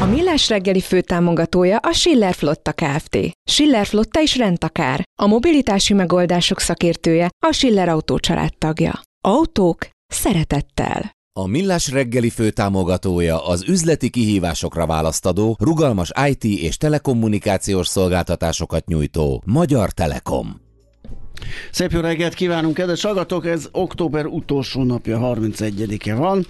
A Millás reggeli főtámogatója a Schiller Flotta Kft. Schiller Flotta is rendtakár. A mobilitási megoldások szakértője a Schiller Autó tagja. Autók szeretettel. A Millás reggeli főtámogatója az üzleti kihívásokra választadó, rugalmas IT és telekommunikációs szolgáltatásokat nyújtó Magyar Telekom. Szép jó reggelt kívánunk, kedves hallgatók! Ez október utolsó napja, 31-e van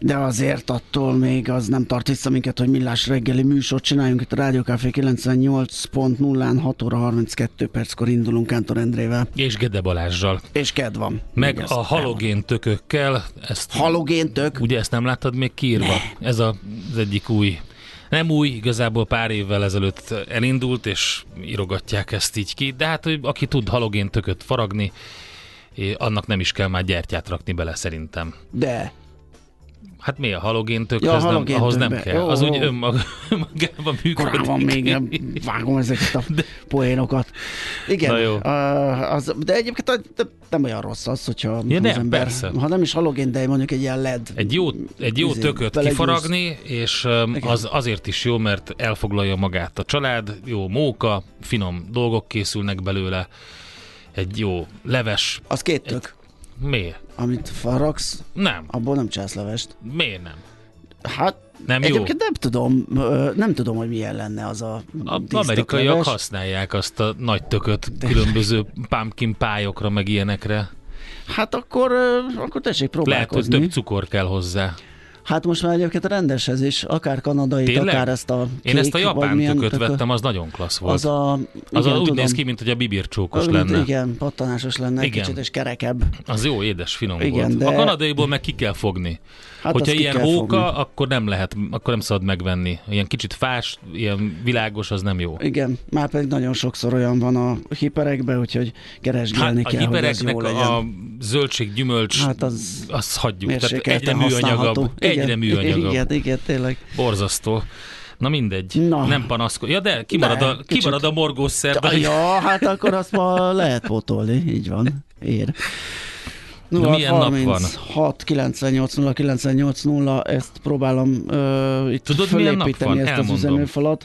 de azért attól még az nem tart vissza minket, hogy millás reggeli műsort csináljunk itt a Rádió Café 98.0-án 6 óra 32 perckor indulunk Kántor Endrével. És Gede Balázsjal. És ked van. Meg a halogén tökökkel. Ezt, halogén tök? Ugye ezt nem láttad még kiírva? Ne. Ez a, az egyik új nem új, igazából pár évvel ezelőtt elindult, és írogatják ezt így ki, de hát hogy aki tud halogén tököt faragni, annak nem is kell már gyertyát rakni bele szerintem. De. Hát mi a halogéntök? Ja, halogén nem, ahhoz nem kell. Jó, az úgy önmagában működik. Korábban még nem vágom ezeket a de... poénokat. Igen, Na jó. Az, de egyébként nem olyan rossz az, hogyha ja, nem, az ember, persze. ha nem is halogén, de mondjuk egy ilyen LED. Egy jó, egy jó izé, tököt kifaragni, és um, az azért is jó, mert elfoglalja magát a család, jó móka, finom dolgok készülnek belőle, egy jó leves. Az két tök. Miért? Amit faragsz, nem. abból nem csinálsz levest. Miért nem? Hát nem Egyébként jó. nem tudom, nem tudom, hogy milyen lenne az a amerikaiak leves. használják azt a nagy tököt különböző pumpkin pályokra, meg ilyenekre. Hát akkor, akkor tessék próbálkozni. Lehet, hogy több cukor kell hozzá. Hát most már egyébként a rendeshez is, akár kanadai, Tényleg? akár ezt a kék, Én ezt a japán tököt vettem, az nagyon klassz volt. Az, a, igen, az a, úgy tudom, néz ki, mint hogy a bibircsókos az, lenne. Igen, pattanásos lenne, igen. kicsit és kerekebb. Az jó, édes, finom igen, volt. De... A kanadaiból meg ki kell fogni. Hát Hogyha ilyen hóka, fogni. akkor nem lehet, akkor nem szabad megvenni. Ilyen kicsit fás, ilyen világos, az nem jó. Igen, már pedig nagyon sokszor olyan van a hiperekben, úgyhogy keresgélni hát, kell, a hipereknek hogy a zöldség, gyümölcs, hát az azt hagyjuk. Tehát egyre műanyagabb. Egyre műanyagabb. Igen, igen, tényleg. Borzasztó. Na mindegy, Na. nem panaszkod. Ja, de kimarad, de, a, kimarad a morgószer. Ja, hát akkor azt ma lehet potolni, így van. Ér. 0 milyen 30, nap van? 6 98 0 98 0, ezt próbálom uh, itt Tudod, milyen nap van? ezt Elmondom. az üzenőfalat.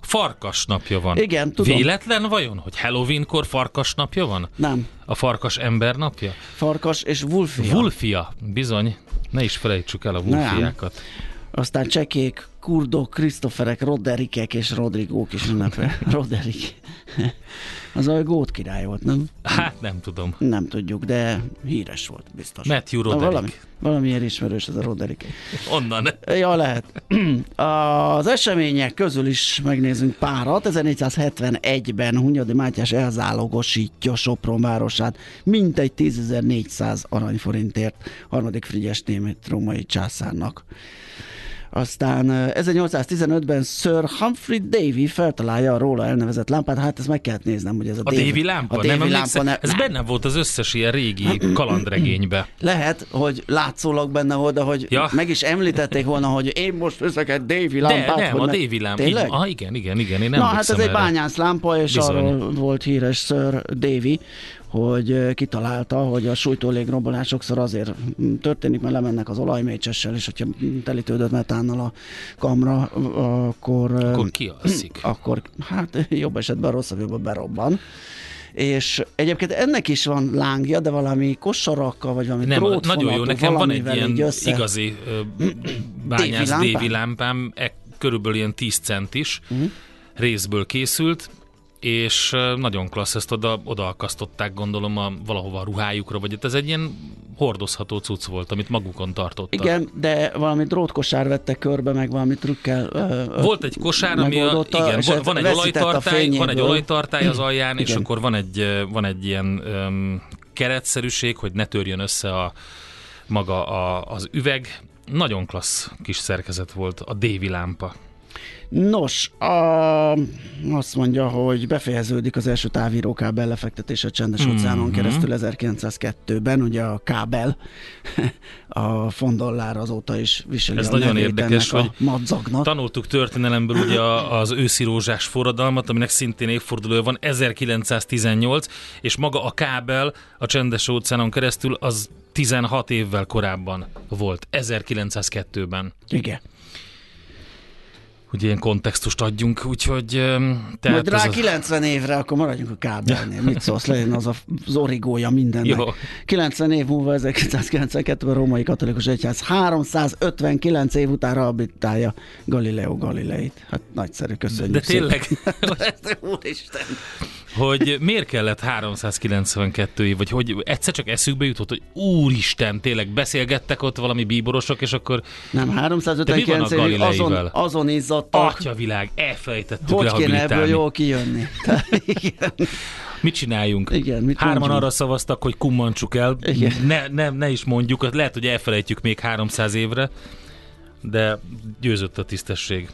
Farkas napja van. Igen, tudom. Véletlen vajon, hogy Halloweenkor farkas napja van? Nem. A farkas ember napja? Farkas és Wulfia. Wulfia, bizony. Ne is felejtsük el a Wulfiákat. Aztán csekék, kurdok, Krisztoferek, Roderikek és Rodrigók is ünnepel. Roderik. Az a gót király volt, nem? Hát nem tudom. Nem tudjuk, de híres volt biztos. Matthew Roderick. valami, valamiért ismerős ez a Roderick. Onnan. Ja, lehet. Az események közül is megnézzünk párat. 1471-ben Hunyadi Mátyás elzálogosítja Sopron városát mintegy 10.400 aranyforintért harmadik Frigyes német római császárnak Aztán ö, 1815-ben Sir Humphrey Davy feltalálja a róla elnevezett lámpát, hát ezt meg kellett néznem, hogy ez a, A Davy lámpa? A nem Davy emlékszem? lámpa, ne, Ez benne volt az összes ilyen régi kalandregénybe. lehet, hogy látszólag benne volt, de hogy Ja. meg is említették volna, hogy én most veszek egy Davy De lámpát. nem, hogy a Davy lámpa. Tényleg? Ah, igen, igen, igen, én nem Na hát ez emlékszem egy erre. bányász lámpa, és Bizony. arról volt híres Sir Davy, hogy kitalálta, hogy a sújtó légrombolás sokszor azért történik, mert lemennek az olajmécsessel, és hogyha telítődött metánnal a kamra, akkor, Akkor kialszik. akkor hát jobb esetben, rosszabb esetben berobban. És egyébként ennek is van lángja, de valami kosarakkal, vagy valami Nem, nagyon jó. Nekem van egy ilyen össze... igazi ö, bányász? Davy lámpám, e, körülbelül ilyen 10 centis Mhm. részből készült, és nagyon klassz, ezt oda, oda akasztották gondolom a, valahova a ruhájukra, vagy ez egy ilyen hordozható cucc volt, amit magukon tartottak. Igen, de valami drótkosár vette körbe, meg valami trükkel. ö, Volt egy kosár, ami a, igen, és van, hát van egy olajtartály, van egy olajtartály az alján, és Igen. akkor van egy, van egy ilyen um, keretszerűség, hogy ne törjön össze a maga a, az üveg. Nagyon klassz kis szerkezet volt a Davy lámpa. Nos, a, azt mondja, hogy befejeződik az első távírókábel lefektetése a csendes Mhm. óceánon keresztül 1902-ben, ugye a kábel a fondollár azóta is viseli Ez a nagyon érdekes, hogy madzagnak. Tanultuk történelemből ugye az őszi rózsás forradalmat, aminek szintén évfordulója van, 1918, és maga a kábel a csendes óceánon keresztül az 16 évvel korábban volt, 1902-ben. Igen. Hogy ilyen kontextust adjunk, úgyhogy tehát Majd rá ez a- 90 évre, akkor maradjunk a kábelnél. Mit szólsz, legyen az a, az origója mindennek. Jó. 90 év múlva 1992-ben a római katolikus egyház 359 év után rehabilitálja Galileo Galileit. Hát nagyszerű, köszönjük De tényleg, szépen. Úristen. hogy miért kellett 392 év, vagy hogy egyszer csak eszükbe jutott, hogy úristen, tényleg beszélgettek ott valami bíborosok, és akkor Nem, De mi 359 van a évig azon, Galileivel? Azon izzadtak, atyavilág, elfelejtettük hogy kéne ebből jól kijönni. Tehát, igen. Mit csináljunk? Igen, mit Hárman mondjunk? arra szavaztak, hogy kummantsuk el. Igen. Ne, ne, ne is mondjuk, lehet, hogy elfelejtjük még 300 évre, de győzött a tisztesség.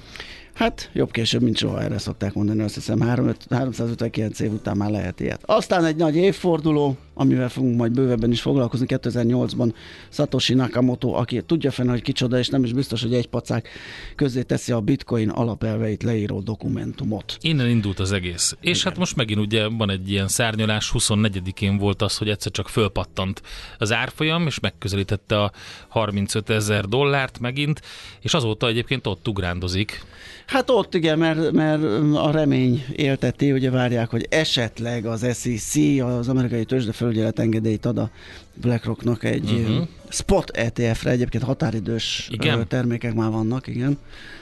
Hát jobb később, mint soha, erre szokták mondani, azt hiszem 3, 359 év után már lehet ilyet. Aztán egy nagy évforduló, amivel fogunk majd bővebben is foglalkozni, 2008-ban Satoshi Nakamoto, aki tudja fenn, hogy kicsoda, és nem is biztos, hogy egy pacák közé teszi a bitcoin alapelveit leíró dokumentumot. Innen indult az egész. És hát most megint ugye van egy ilyen szárnyalás, 24-én volt az, hogy egyszer csak fölpattant az árfolyam, és megközelítette a 35 ezer dollárt megint, és azóta egyébként ott ugrándozik. Hát ott igen, mert, mert a remény élteti, ugye várják, hogy esetleg az SEC, az amerikai tőzsdefelügyelet engedélyt ad a BlackRocknak egy uh-huh. spot ETF-re, egyébként határidős Igen? termékek már vannak, igen.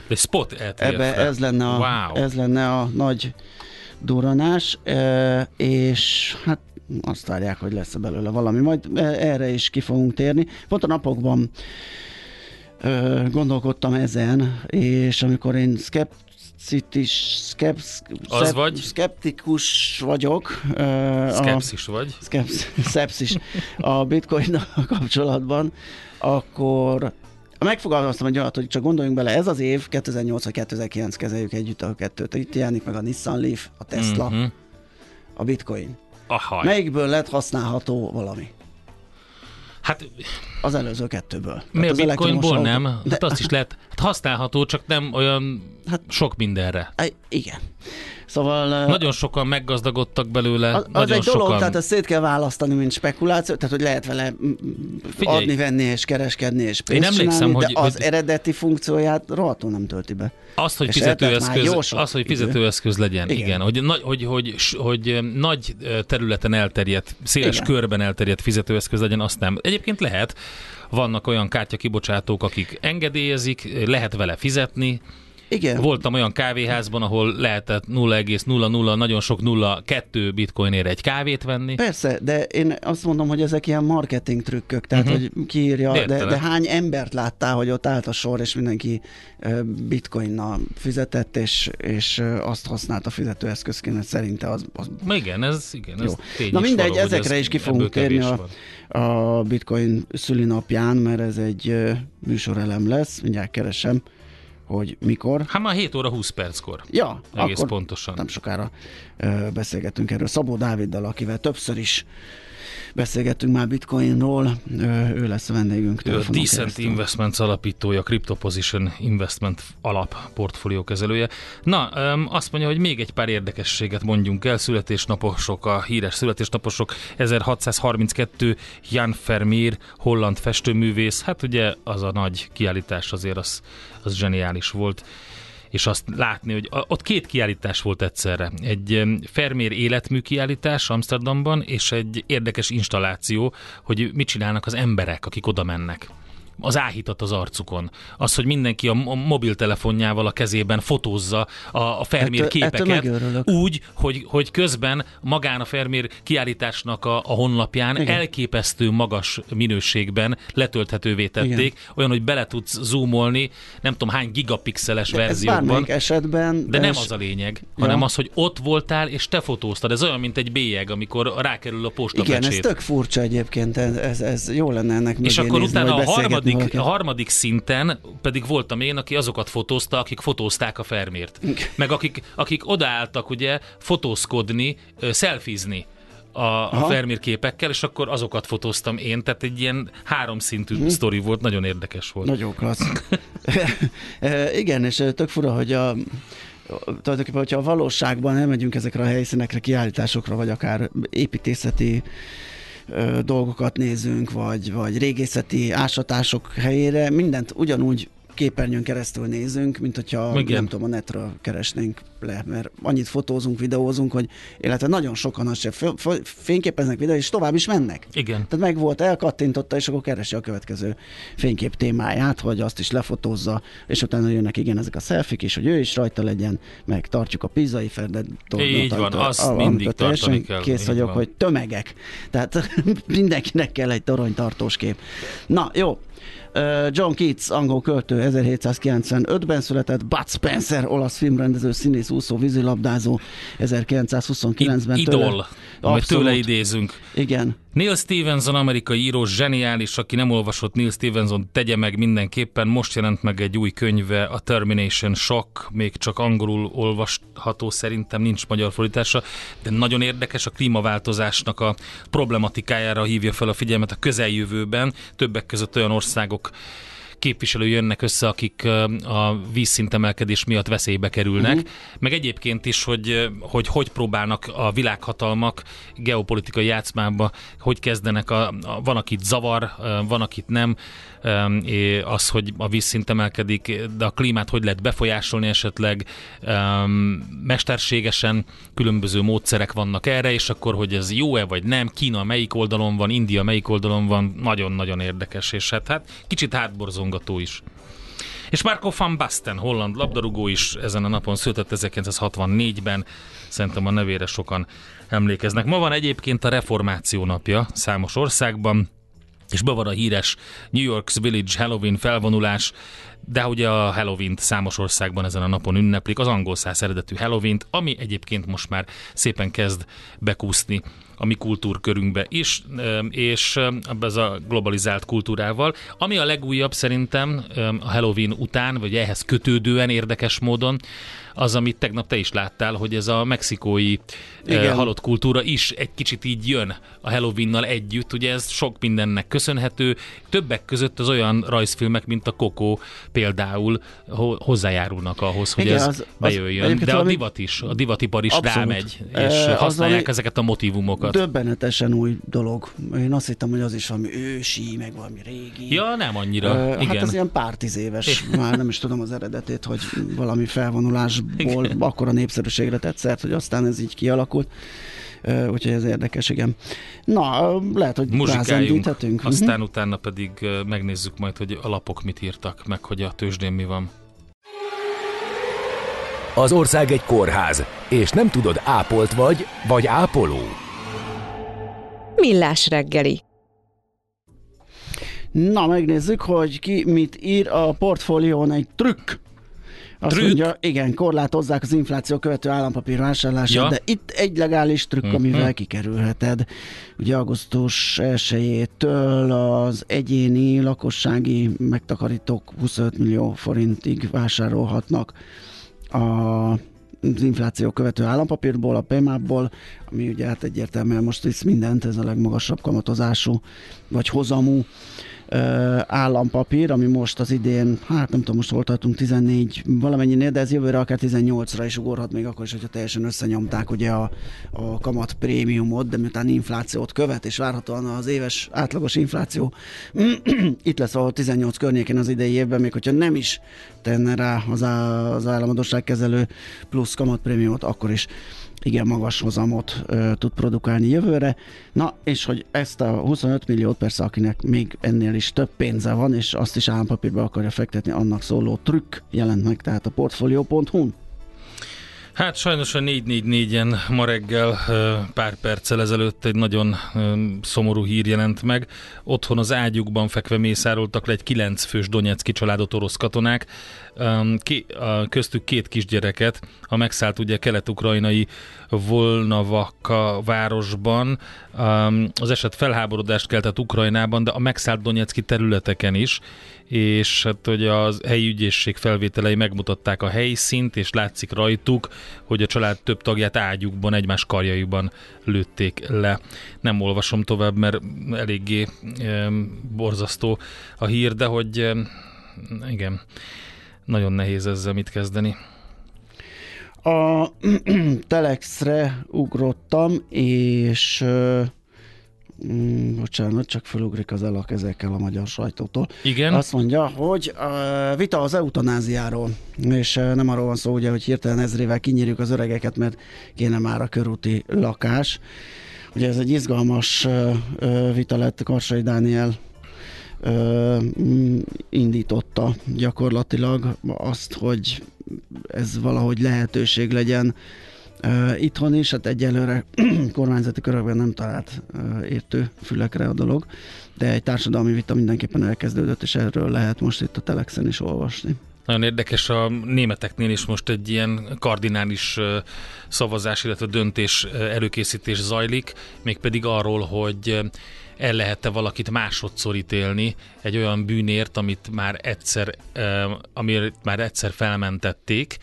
Egy spot ETF-re. Ebbe ez lenne, a, Wow. ez lenne a nagy duranás, és hát azt várják, hogy lesz belőle valami. Majd erre is ki fogunk térni. Pont a napokban gondolkodtam ezen, és amikor én szkeptikus, skep, Az vagy? skeptikus vagyok. ö, a- Skepszis vagy? szkepsz- szepszis a bitcoin kapcsolatban, akkor megfogalmaztam egy olyat, hogy csak gondoljunk bele, ez az év, 2008 vagy 2009 kezeljük együtt a kettőt. Itt jelenik meg a Nissan Leaf, a Tesla, Mhm. a bitcoin. Aha. Melyikből lett használható valami? Hát Az előző kettőből. mi a Tehát az bitcoinból nem? autó- Hát azt is lehet hát használható, csak nem olyan Hát- sok mindenre. Igen. Szóval... Nagyon sokan meggazdagodtak belőle, Az, az nagyon egy dolog, sokan... tehát ezt szét kell választani, mint spekuláció, tehát hogy lehet vele Figyelj. adni, venni és kereskedni és pénzt Én emlékszem, csinálni, hogy- de az hogy- eredeti funkcióját rohadtul nem tölti be. Az, hogy És fizetőeszköz, az, hogy fizetőeszköz legyen, igen. Igen. Hogy, nagy, hogy, hogy, hogy, hogy nagy területen elterjedt, széles Igen. körben elterjedt fizetőeszköz legyen, azt nem. Egyébként lehet, vannak olyan kártyakibocsátók, akik engedélyezik, lehet vele fizetni. Igen. Voltam olyan kávéházban, ahol lehetett 0,00 nagyon sok 0,2 bitcoinért egy kávét venni. Persze, de én azt mondom, hogy ezek ilyen marketing trükkök, tehát uh-huh. hogy kiírja, de, Értelek. de hány embert láttál, hogy ott állt a sor, és mindenki bitcoinnal fizetett, és, és azt használta fizetőeszközként, szerinte az, az Igen, ez, igen, Jó. ez tény Na mindegy, való, ezekre ez is ki fogunk térni a, van. a bitcoin szülinapján, mert ez egy műsorelem lesz, mindjárt keresem. Hogy mikor. Hát már 7 óra 20 perckor. Ja, Egész akkor pontosan. nem sokára ö, beszélgetünk erről. Szabó Dáviddal, akivel többször is beszélgettünk már bitcoinról, ö, ő lesz a vendégünk. Ő a Decent keresztül. Investments alapítója, Crypto Position Investment alap portfólió kezelője. Na, azt mondja, hogy még egy pár érdekességet mondjunk el. Születésnaposok, a híres születésnaposok. 1632 Jan Vermeer, holland festőművész. Hát ugye az a nagy kiállítás azért az, az zseniális volt és azt látni, hogy ott két kiállítás volt egyszerre. Egy Fermér életmű kiállítás Amsterdamban, és egy érdekes installáció, hogy mit csinálnak az emberek, akik oda mennek az áhítat az arcukon. Az, hogy mindenki a mo- mobiltelefonjával a kezében fotózza a, a Fermér Ettől- ettől képeket, megőrülök. úgy, hogy, hogy közben magán a Fermér kiállításnak a, a honlapján Igen. elképesztő magas minőségben letölthetővé tették, Igen. olyan, hogy bele tudsz zoomolni, nem tudom hány gigapixeles De ez verzióban. esetben... De nem és- az a lényeg, Ja. hanem az, hogy ott voltál és te fotóztad. Ez olyan, mint egy bélyeg, amikor rákerül a posta Igen, ez pecsét. tök furcsa egyébként, ez, ez, ez jó lenne ennek És akkor nézni, utána a beszélgetni harmadik, a harmadik szinten pedig voltam én, aki azokat fotózta, akik fotózták a Fermért. Meg akik, akik odaálltak ugye fotózkodni, szelfizni a, a Aha. Fermér képekkel, és akkor azokat fotóztam én, tehát egy ilyen háromszintű Mhm. sztori volt, nagyon érdekes volt. Nagyon klassz. E, Igen, és tök fura, hogy a tulajdonképpen, hogyha a valóságban elmegyünk ezekre a helyszínekre, kiállításokra, vagy akár építészeti dolgokat nézünk, vagy, vagy régészeti ásatások helyére, mindent ugyanúgy képernyőn keresztül nézünk, mint hogyha Igen. nem tudom, a netről keresnénk le, mert annyit fotózunk, videózunk, hogy illetve nagyon sokan azt se f- f- fényképeznek videó, és tovább is mennek. Igen. Tehát meg volt, elkattintotta, és akkor keresi a következő fénykép témáját, vagy azt is lefotózza, és utána jönnek igen ezek a szelfik is, hogy ő is rajta legyen, meg tartjuk a pizzai ferdet. Így van, azt mindig tartani kell, Kész így vagyok, van. hogy tömegek. Tehát mindenkinek kell egy toronytartós kép. Na, jó. John Keats, angol költő, 1795-ben született, Bud Spencer, olasz filmrendező, színész, úszó, vízilabdázó, 1929-ben. Idol, tőle- amit Abszolút. tőle idézünk. Igen. Neil Stevenson, amerikai író, zseniális, aki nem olvasott Neil Stevenson, tegye meg mindenképpen. Most jelent meg egy új könyve, a Termination Shock, még csak angolul olvasható, szerintem nincs magyar fordítása, de nagyon érdekes, a klímaváltozásnak a problematikájára hívja fel a figyelmet a közeljövőben. Többek között olyan országok képviselői jönnek össze, akik a vízszintemelkedés miatt veszélybe kerülnek, uh-huh. meg egyébként is, hogy, hogy hogy próbálnak a világhatalmak geopolitikai játszmába, hogy kezdenek, a, a, van akit zavar, van akit nem, az, hogy a vízszint emelkedik, de a klímát hogy lehet befolyásolni esetleg, mesterségesen különböző módszerek vannak erre, és akkor, hogy ez jó-e vagy nem, Kína melyik oldalon van, India melyik oldalon van, nagyon-nagyon érdekes, és hát, hát kicsit hátborzongató is. És Marco van Basten, holland labdarúgó is ezen a napon született 1964-ben, szerintem a nevére sokan emlékeznek. Ma van egyébként a reformáció napja számos országban, és be van a híres New York's Village Halloween felvonulás, de ugye a Halloween-t számos országban ezen a napon ünneplik, az angol száz eredetű Halloween-t, ami egyébként most már szépen kezd bekúszni a mi kultúrkörünkbe is, és öm, ez a globalizált kultúrával. Ami a legújabb szerintem a Halloween után, vagy ehhez kötődően érdekes módon, az, amit tegnap te is láttál, hogy ez a mexikói Igen. Igen. halott kultúra is egy kicsit így jön a Halloweennal együtt. Ugye ez sok mindennek köszönhető. Többek között az olyan rajzfilmek, mint a Coco például ho- hozzájárulnak ahhoz, hogy Igen, ez az- az bejöjjön. egyébként De a divat is, a divatipar is Abszolút. rámegy, és az használják valami ezeket a motivumokat. Döbbenetesen új dolog. Én azt hittem, hogy az is valami ősi, meg valami régi. Ja, nem annyira. Ö, Igen. Hát az ilyen pár tíz éves, már nem is tudom az eredetét, hogy valami felvonulásból Igen. akkora népszerűségre tett szert, hogy aztán ez így kialakult. Ö, Úgyhogy ez érdekes, igen. Na, lehet, hogy rázendíthetünk. Mhm. aztán utána pedig megnézzük majd, hogy a lapok mit írtak, meg hogy a tőzsdén mi van. Az ország egy kórház, és nem tudod, ápolt vagy, vagy ápoló. Millás reggeli. Na, megnézzük, hogy ki mit ír a portfólión egy trükk. Azt Trükk. mondja, igen, korlátozzák az infláció követő állampapír vásárlását, Ja. de itt egy legális trükk, Mhm. amivel kikerülheted. Ugye augusztus 1-től az egyéni lakossági megtakarítók 25 millió forintig vásárolhatnak a az infláció követő állampapírból, a PMAP-ból, ami ugye hát egyértelműen most visz mindent, ez a legmagasabb kamatozású vagy hozamú állampapír, ami most az idén, hát nem tudom, most hol tartunk 14 valamennyinél, de ez jövőre akár 18-ra is ugorhat még akkor is, hogyha teljesen összenyomták ugye a, a kamat prémiumot, de miután inflációt követ, és várhatóan az éves átlagos infláció itt lesz ahol 18 környékén az idei évben, még hogyha nem is tenne rá az, á, az államadosságkezelő plusz kamatprémiumot, akkor is igen magas hozamot ö, tud produkálni jövőre. Na, és hogy ezt a 25 milliót persze, akinek még ennél is több pénze van, és azt is állampapírba akarja fektetni, annak szóló trükk jelent meg, tehát a portfolio.hu-n. Hát sajnos a 444-en ma reggel pár perccel ezelőtt egy nagyon szomorú hír jelent meg. Otthon az ágyukban fekve mészároltak le egy kilenc fős Donetszki családot orosz katonák, köztük két kisgyereket, a megszállt ugye kelet-ukrajnai Volnavaka városban. Az eset felháborodást keltett Ukrajnában, de a megszállt Donetszki területeken is, és hát hogy az helyi ügyészség felvételei megmutatták a helyszínt, és látszik rajtuk, hogy a család több tagját ágyukban, egymás karjaiban lőtték le. Nem olvasom tovább, mert eléggé e, borzasztó a hír, de hogy e, igen, nagyon nehéz ezzel mit kezdeni. A Telexre ugrottam, és mm, bocsánat, csak felugrik az elak ezekkel a magyar sajtótól. Igen, Azt mondja, hogy uh, vita az eutanáziáról, és uh, nem arról van szó, ugye, hogy hirtelen ezrével kinyírjuk az öregeket, mert kéne már a körúti lakás. Ugye ez egy izgalmas uh, uh, vita lett, Karsai Dániel mm, indította gyakorlatilag azt, hogy ez valahogy lehetőség legyen ö, itthon is, hát egyelőre kormányzati körökben nem talált ö, értő fülekre a dolog, de egy társadalmi vita mindenképpen elkezdődött, és erről lehet most itt a Telexen is olvasni. Nagyon érdekes, a németeknél is most egy ilyen kardinális szavazás, illetve döntés előkészítés zajlik, mégpedig arról, hogy el lehet-e valakit másodszor ítélni egy olyan bűnért, amit már egyszer, amiért már egyszer felmentették,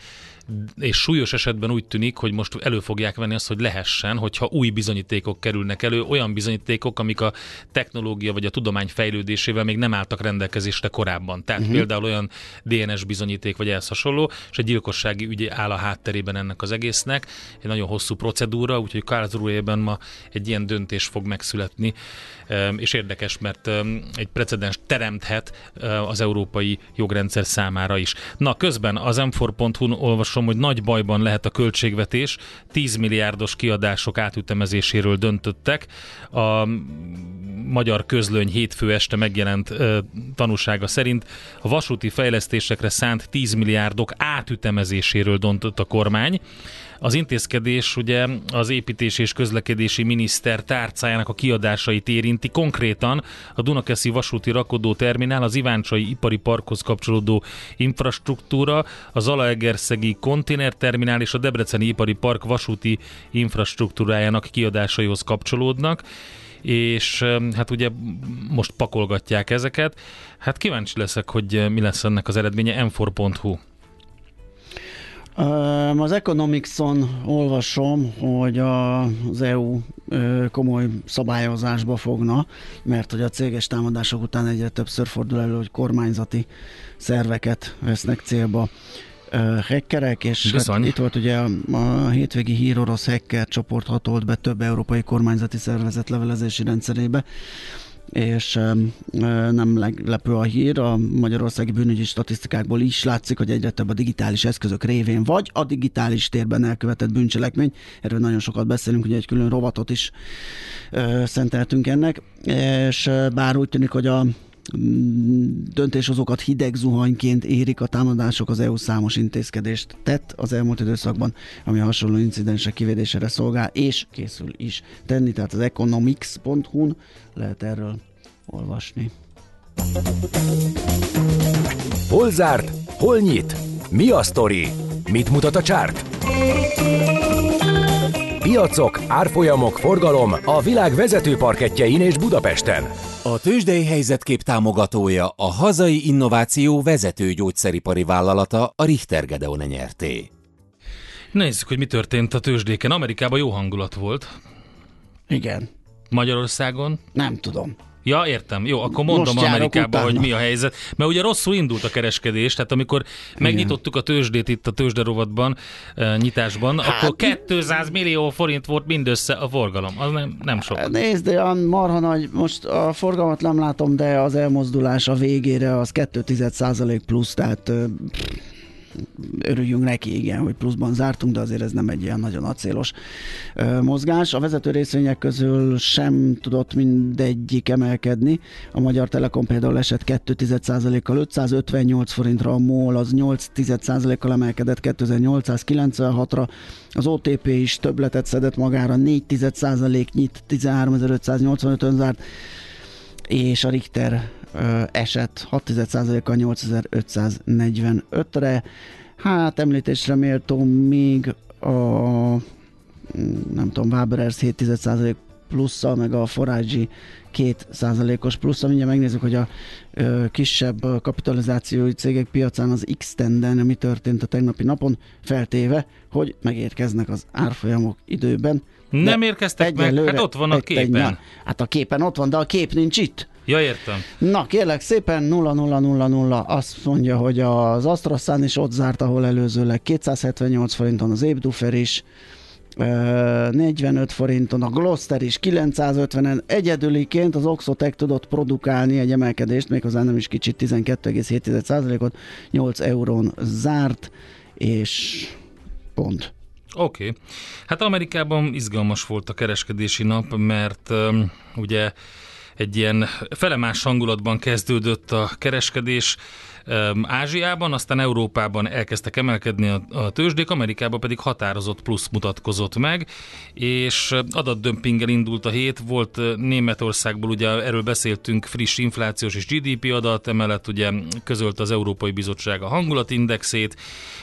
és súlyos esetben úgy tűnik, hogy most elő fogják venni azt, hogy lehessen, hogyha új bizonyítékok kerülnek elő, olyan bizonyítékok, amik a technológia vagy a tudomány fejlődésével még nem álltak rendelkezésre korábban. Tehát uh-huh. például olyan DNS bizonyíték vagy ehhez hasonló, és egy gyilkossági ügy áll a hátterében ennek az egésznek. Egy nagyon hosszú procedúra, úgyhogy Karlsruhe-ben ma egy ilyen döntés fog megszületni, Ehm, és érdekes, mert ehm, egy precedens teremthet eh, az európai jogrendszer számára is. Na, közben az m4.hu-n olvasom, hogy nagy bajban lehet a költségvetés, 10 milliárdos kiadások átütemezéséről döntöttek. A magyar közlöny hétfő este megjelent ö, tanúsága szerint a vasúti fejlesztésekre szánt 10 milliárdok átütemezéséről döntött a kormány. Az intézkedés ugye az építési és közlekedési miniszter tárcájának a kiadásait érinti, konkrétan a Dunakeszi vasúti rakodó terminál, az Iváncsai ipari parkhoz kapcsolódó infrastruktúra, a Zalaegerszegi konténerterminál és a Debreceni ipari park vasúti infrastruktúrájának kiadásaihoz kapcsolódnak és hát ugye most pakolgatják ezeket. Hát kíváncsi leszek, hogy mi lesz ennek az eredménye, m4.hu. Az Economics-on olvasom, hogy az EU komoly szabályozásba fogna, mert hogy a céges támadások után egyre többször fordul elő, hogy kormányzati szerveket vesznek célba hackerek, és hát itt volt ugye a, a hétvégi hír orosz hacker csoport hatolt be több európai kormányzati szervezet levelezési rendszerébe, és nem meglepő a hír, a magyarországi bűnügyi statisztikákból is látszik, hogy egyre több a digitális eszközök révén, vagy a digitális térben elkövetett bűncselekmény. Erről nagyon sokat beszélünk, ugye egy külön rovatot is szenteltünk ennek, és bár úgy tűnik, hogy a mm, döntéshozókat hideg zuhanyként érik a támadások, az EU számos intézkedést tett az elmúlt időszakban, ami a hasonló incidensek kivédésére szolgál, és készül is tenni, tehát az economics.hu-n lehet erről olvasni. Hol zárt? Hol nyit? Mi a sztori? Mit mutat a csárt? Piacok, árfolyamok, forgalom a világ vezető parketjein és Budapesten. A tőzsdei helyzetkép támogatója a hazai innováció vezető gyógyszeripari vállalata a Richter Gedeon nyerté. Nézzük, hogy mi történt a tőzsdéken. Amerikában jó hangulat volt. Igen. Magyarországon? Nem tudom. Ja, értem. Jó, akkor mondom Most Amerikában, hogy mi a helyzet. Mert ugye rosszul indult a kereskedés, tehát amikor megnyitottuk a tőzsdét itt a tőzsderovatban, uh, nyitásban, Hát, akkor 200 millió forint volt mindössze a forgalom. Az nem, nem sok. Nézd, olyan marha nagy, most a forgalmat nem látom, de az elmozdulás a végére az 2,1% plusz, tehát ö, örüljünk neki, igen, hogy pluszban zártunk, de azért ez nem egy ilyen nagyon acélos mozgás. A vezető részvények közül sem tudott mindegyik emelkedni. A Magyar Telekom például esett 2,1%-kal 558 forintra, a MOL az 8,1%-kal emelkedett 2896-ra, az OTP is többletet szedett magára, 4,1% nyit 13.585-ön zárt, és a Richter esett 6%-kal 8545-re. Hát említésre méltó még a nem tudom, Waberers 7% plusszal, meg a Forage 2%-os plusszal. Mindjárt megnézzük, hogy a ö, kisebb kapitalizációi cégek piacán az x mi történt a tegnapi napon, feltéve, hogy megérkeznek az árfolyamok időben. Nem érkeztek meg? Hát ott van a képen. na, hát a képen ott van, de a kép nincs itt. Ja, értem. Na, kérlek szépen 0000 azt mondja, hogy az Astrasan is ott zárt, ahol előzőleg 278 forinton az Ébdufer is, ö, 45 forinton a Gloster is, 950-en egyedüliként az Oxotec tudott produkálni egy emelkedést, méghozzá nem is kicsit, 12,7%-ot, 8 eurón zárt, és pont. Oké. Okay. Hát Amerikában izgalmas volt a kereskedési nap, mert um, ugye egy ilyen felemás hangulatban kezdődött a kereskedés Ázsiában, aztán Európában elkezdtek emelkedni a, a tőzsdék, Amerikában pedig határozott plusz mutatkozott meg, és adatdömpinggel indult a hét, volt Németországból, ugye erről beszéltünk, friss inflációs és GDP adat, emellett ugye közölt az Európai Bizottság a hangulatindexét,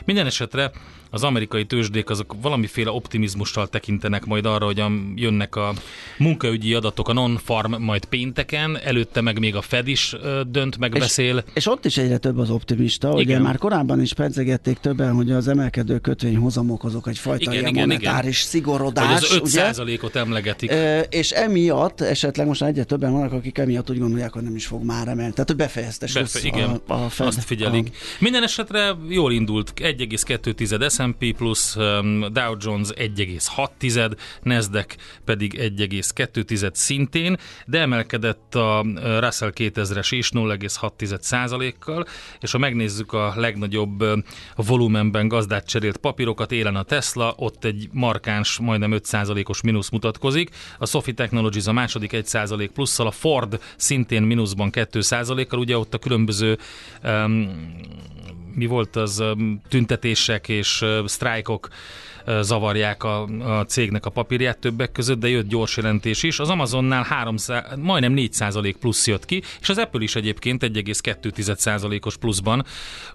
minden esetre az amerikai tőzsdék azok valamiféle optimizmussal tekintenek majd arra, hogy a, jönnek a munkaügyi adatok, a non-farm majd pénteken, előtte meg még a Fed is dönt, meg És-. És ott is egyre több az optimista. Ugye Igen. már korábban is pedzegették többen, hogy az emelkedő kötvényhozamok azok egyfajta Igen, igen, ilyen igen, monetáris Hogy szigorodás. az ugye? 5%-ot emlegetik. Ö, és emiatt esetleg most egyre többen vannak, akik emiatt úgy gondolják, hogy nem is fog már emelni. Tehát, hogy befejezte Befe, igen, a, a Fed, azt figyelik. Minden esetre jól indult, 1,2 S&P plusz, um, Dow Jones 1,6, Nasdaq pedig 1,2 szintén, de emelkedett a uh, Russell 2000-es is 0,6 kal és ha megnézzük a legnagyobb uh, volumenben gazdát cserélt papírokat, élen a Tesla, ott egy markáns, majdnem 5 os mínusz mutatkozik, a Sophie Technologies a második 1% plusszal, a Ford szintén mínuszban 2 kal ugye ott a különböző um, mi volt az tüntetések és sztrájkok zavarják a, a cégnek a papírját többek között, de jött gyors jelentés is. Az Amazonnál 300, majdnem 4% plusz jött ki, és az Apple is egyébként 1,2%-os pluszban,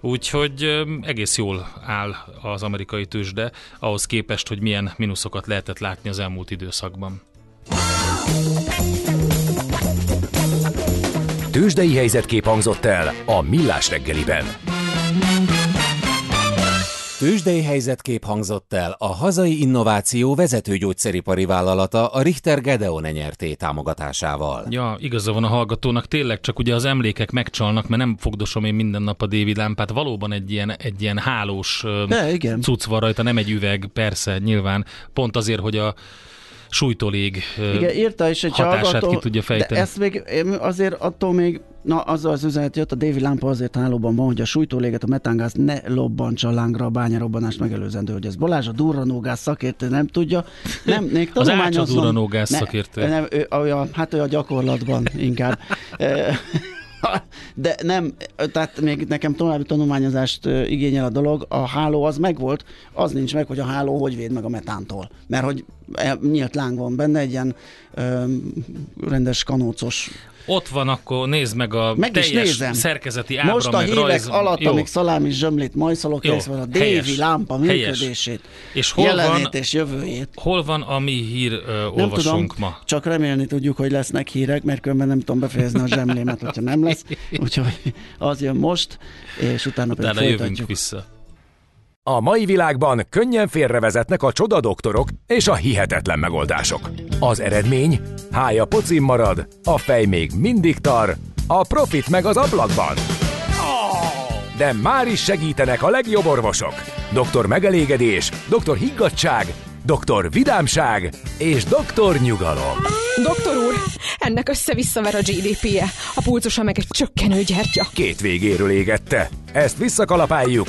úgyhogy egész jól áll az amerikai tőzsde ahhoz képest, hogy milyen mínuszokat lehetett látni az elmúlt időszakban. Tőzsdei helyzetkép hangzott el a Millás reggeliben. Tőzsdei helyzetkép hangzott el a hazai innováció vezető gyógyszeripari vállalata a Richter Gedeon nyerté támogatásával. Ja, igaza van a hallgatónak, tényleg csak ugye az emlékek megcsalnak, mert nem fogdosom én minden nap a David lámpát. Valóban egy ilyen, egy ilyen hálós De igen. cucc van rajta, nem egy üveg, persze, nyilván. Pont azért, hogy a sújtólég ö, Igen, írta is egy hatását hallgató, ki tudja fejteni. De ezt még azért attól még, na az az üzenet jött, a David Lampa azért hálóban van, hogy a sújtóléget, a metángáz ne lobbantsa lángra a bányarobbanást megelőzendő, hogy ez Balázs, a durranógáz szakértő nem tudja. Nem, még Az tanulmányoznom- Ácsa durranógáz szakértő. Nem, ő, olyan, hát ő a gyakorlatban inkább. De nem, tehát még nekem további tanulmányozást igényel a dolog. A háló az megvolt, az nincs meg, hogy a háló hogy véd meg a metántól. Mert hogy e- nyílt láng van benne, egy ilyen ö, rendes kanócos ott van, akkor nézd meg a Meg teljes nézem. szerkezeti ábra, Most a meg hírek rajz. alatt, Jó. amíg szalámi zsömlét majszolok, Jó, van a helyes, Dévi lámpa működését, És hol jelenét van- és jövőjét. Hol van a mi hír uh, Nem olvasónk tudom, ma? csak remélni tudjuk, hogy lesznek hírek, mert különben nem tudom befejezni a zsemlémet, hogyha nem lesz. Úgyhogy az jön most, és utána pedig Utána jövünk folytatjuk. vissza. A mai világban könnyen félrevezetnek a csoda doktorok és a hihetetlen megoldások. Az eredmény? Hája pocim marad, a fej még mindig tar, a profit meg az ablakban. De már is segítenek a legjobb orvosok. Doktor megelégedés, doktor higgadság, doktor vidámság és doktor nyugalom. Doktor úr, ennek össze-visszaver a GDP-je, a pulcosa meg egy csökkenő gyertya. Két végéről égette. Ezt visszakalapáljuk,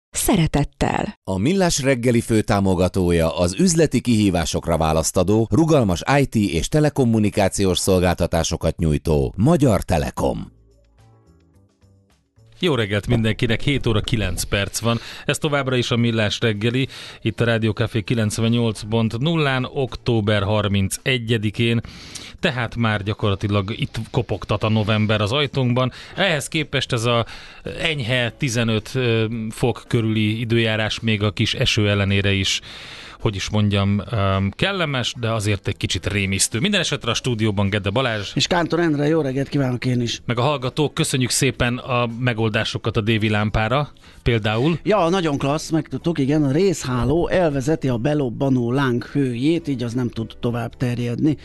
szeretettel. A Millás reggeli főtámogatója az üzleti kihívásokra választadó, rugalmas IT és telekommunikációs szolgáltatásokat nyújtó Magyar Telekom. Jó reggelt mindenkinek, 7 óra 9 perc van. Ez továbbra is a Millás reggeli, itt a Rádió Café 98.0-án, október 31-én, tehát már gyakorlatilag itt kopogtat a november az ajtónkban. Ehhez képest ez a enyhe 15 ö, fok körüli időjárás még a kis eső ellenére is hogy is mondjam, kellemes, de azért egy kicsit rémisztő. Minden esetre a stúdióban Gede Balázs, És Kántor Endre, jó reggelt kívánok én is. meg a hallgatók, köszönjük szépen a megoldásokat a dévi lámpára, például. Ja, nagyon klassz, megtudtuk, igen, a részháló elvezeti a belobbanó láng hőjét, így az nem tud tovább terjedni.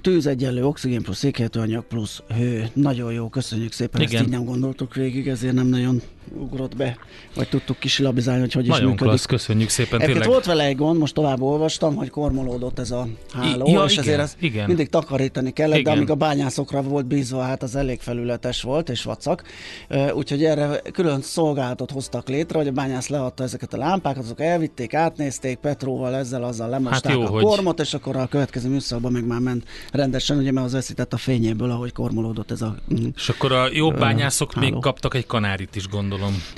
Tűz egyenlő oxigén plusz székheltőanyag plusz hő. Nagyon jó, köszönjük szépen, Igen. ezt így nem gondoltuk végig, ezért nem nagyon ugrott be, vagy tudtuk kisilabizálni, hogy hogy is Nagyon működik. klassz, köszönjük szépen, Egyébként tényleg. volt vele egy gond, most tovább olvastam, hogy kormolódott ez a háló, I- ja, és igen, ezért ezt igen. mindig takarítani kellett, Igen. de amíg a bányászokra volt bízva, hát az elég felületes volt, és vacak. Úgyhogy erre külön szolgálatot hoztak létre, hogy a bányász leadta ezeket a lámpákat, azok elvitték, átnézték, Petróval ezzel, azzal lemosták Hát jó, a kormot, és akkor a következő műszakban meg már ment rendesen, ugye mert az veszített a fényéből, ahogy kormolódott ez a És akkor a jobb bányászok még háló. kaptak egy kanárit is, gondolom.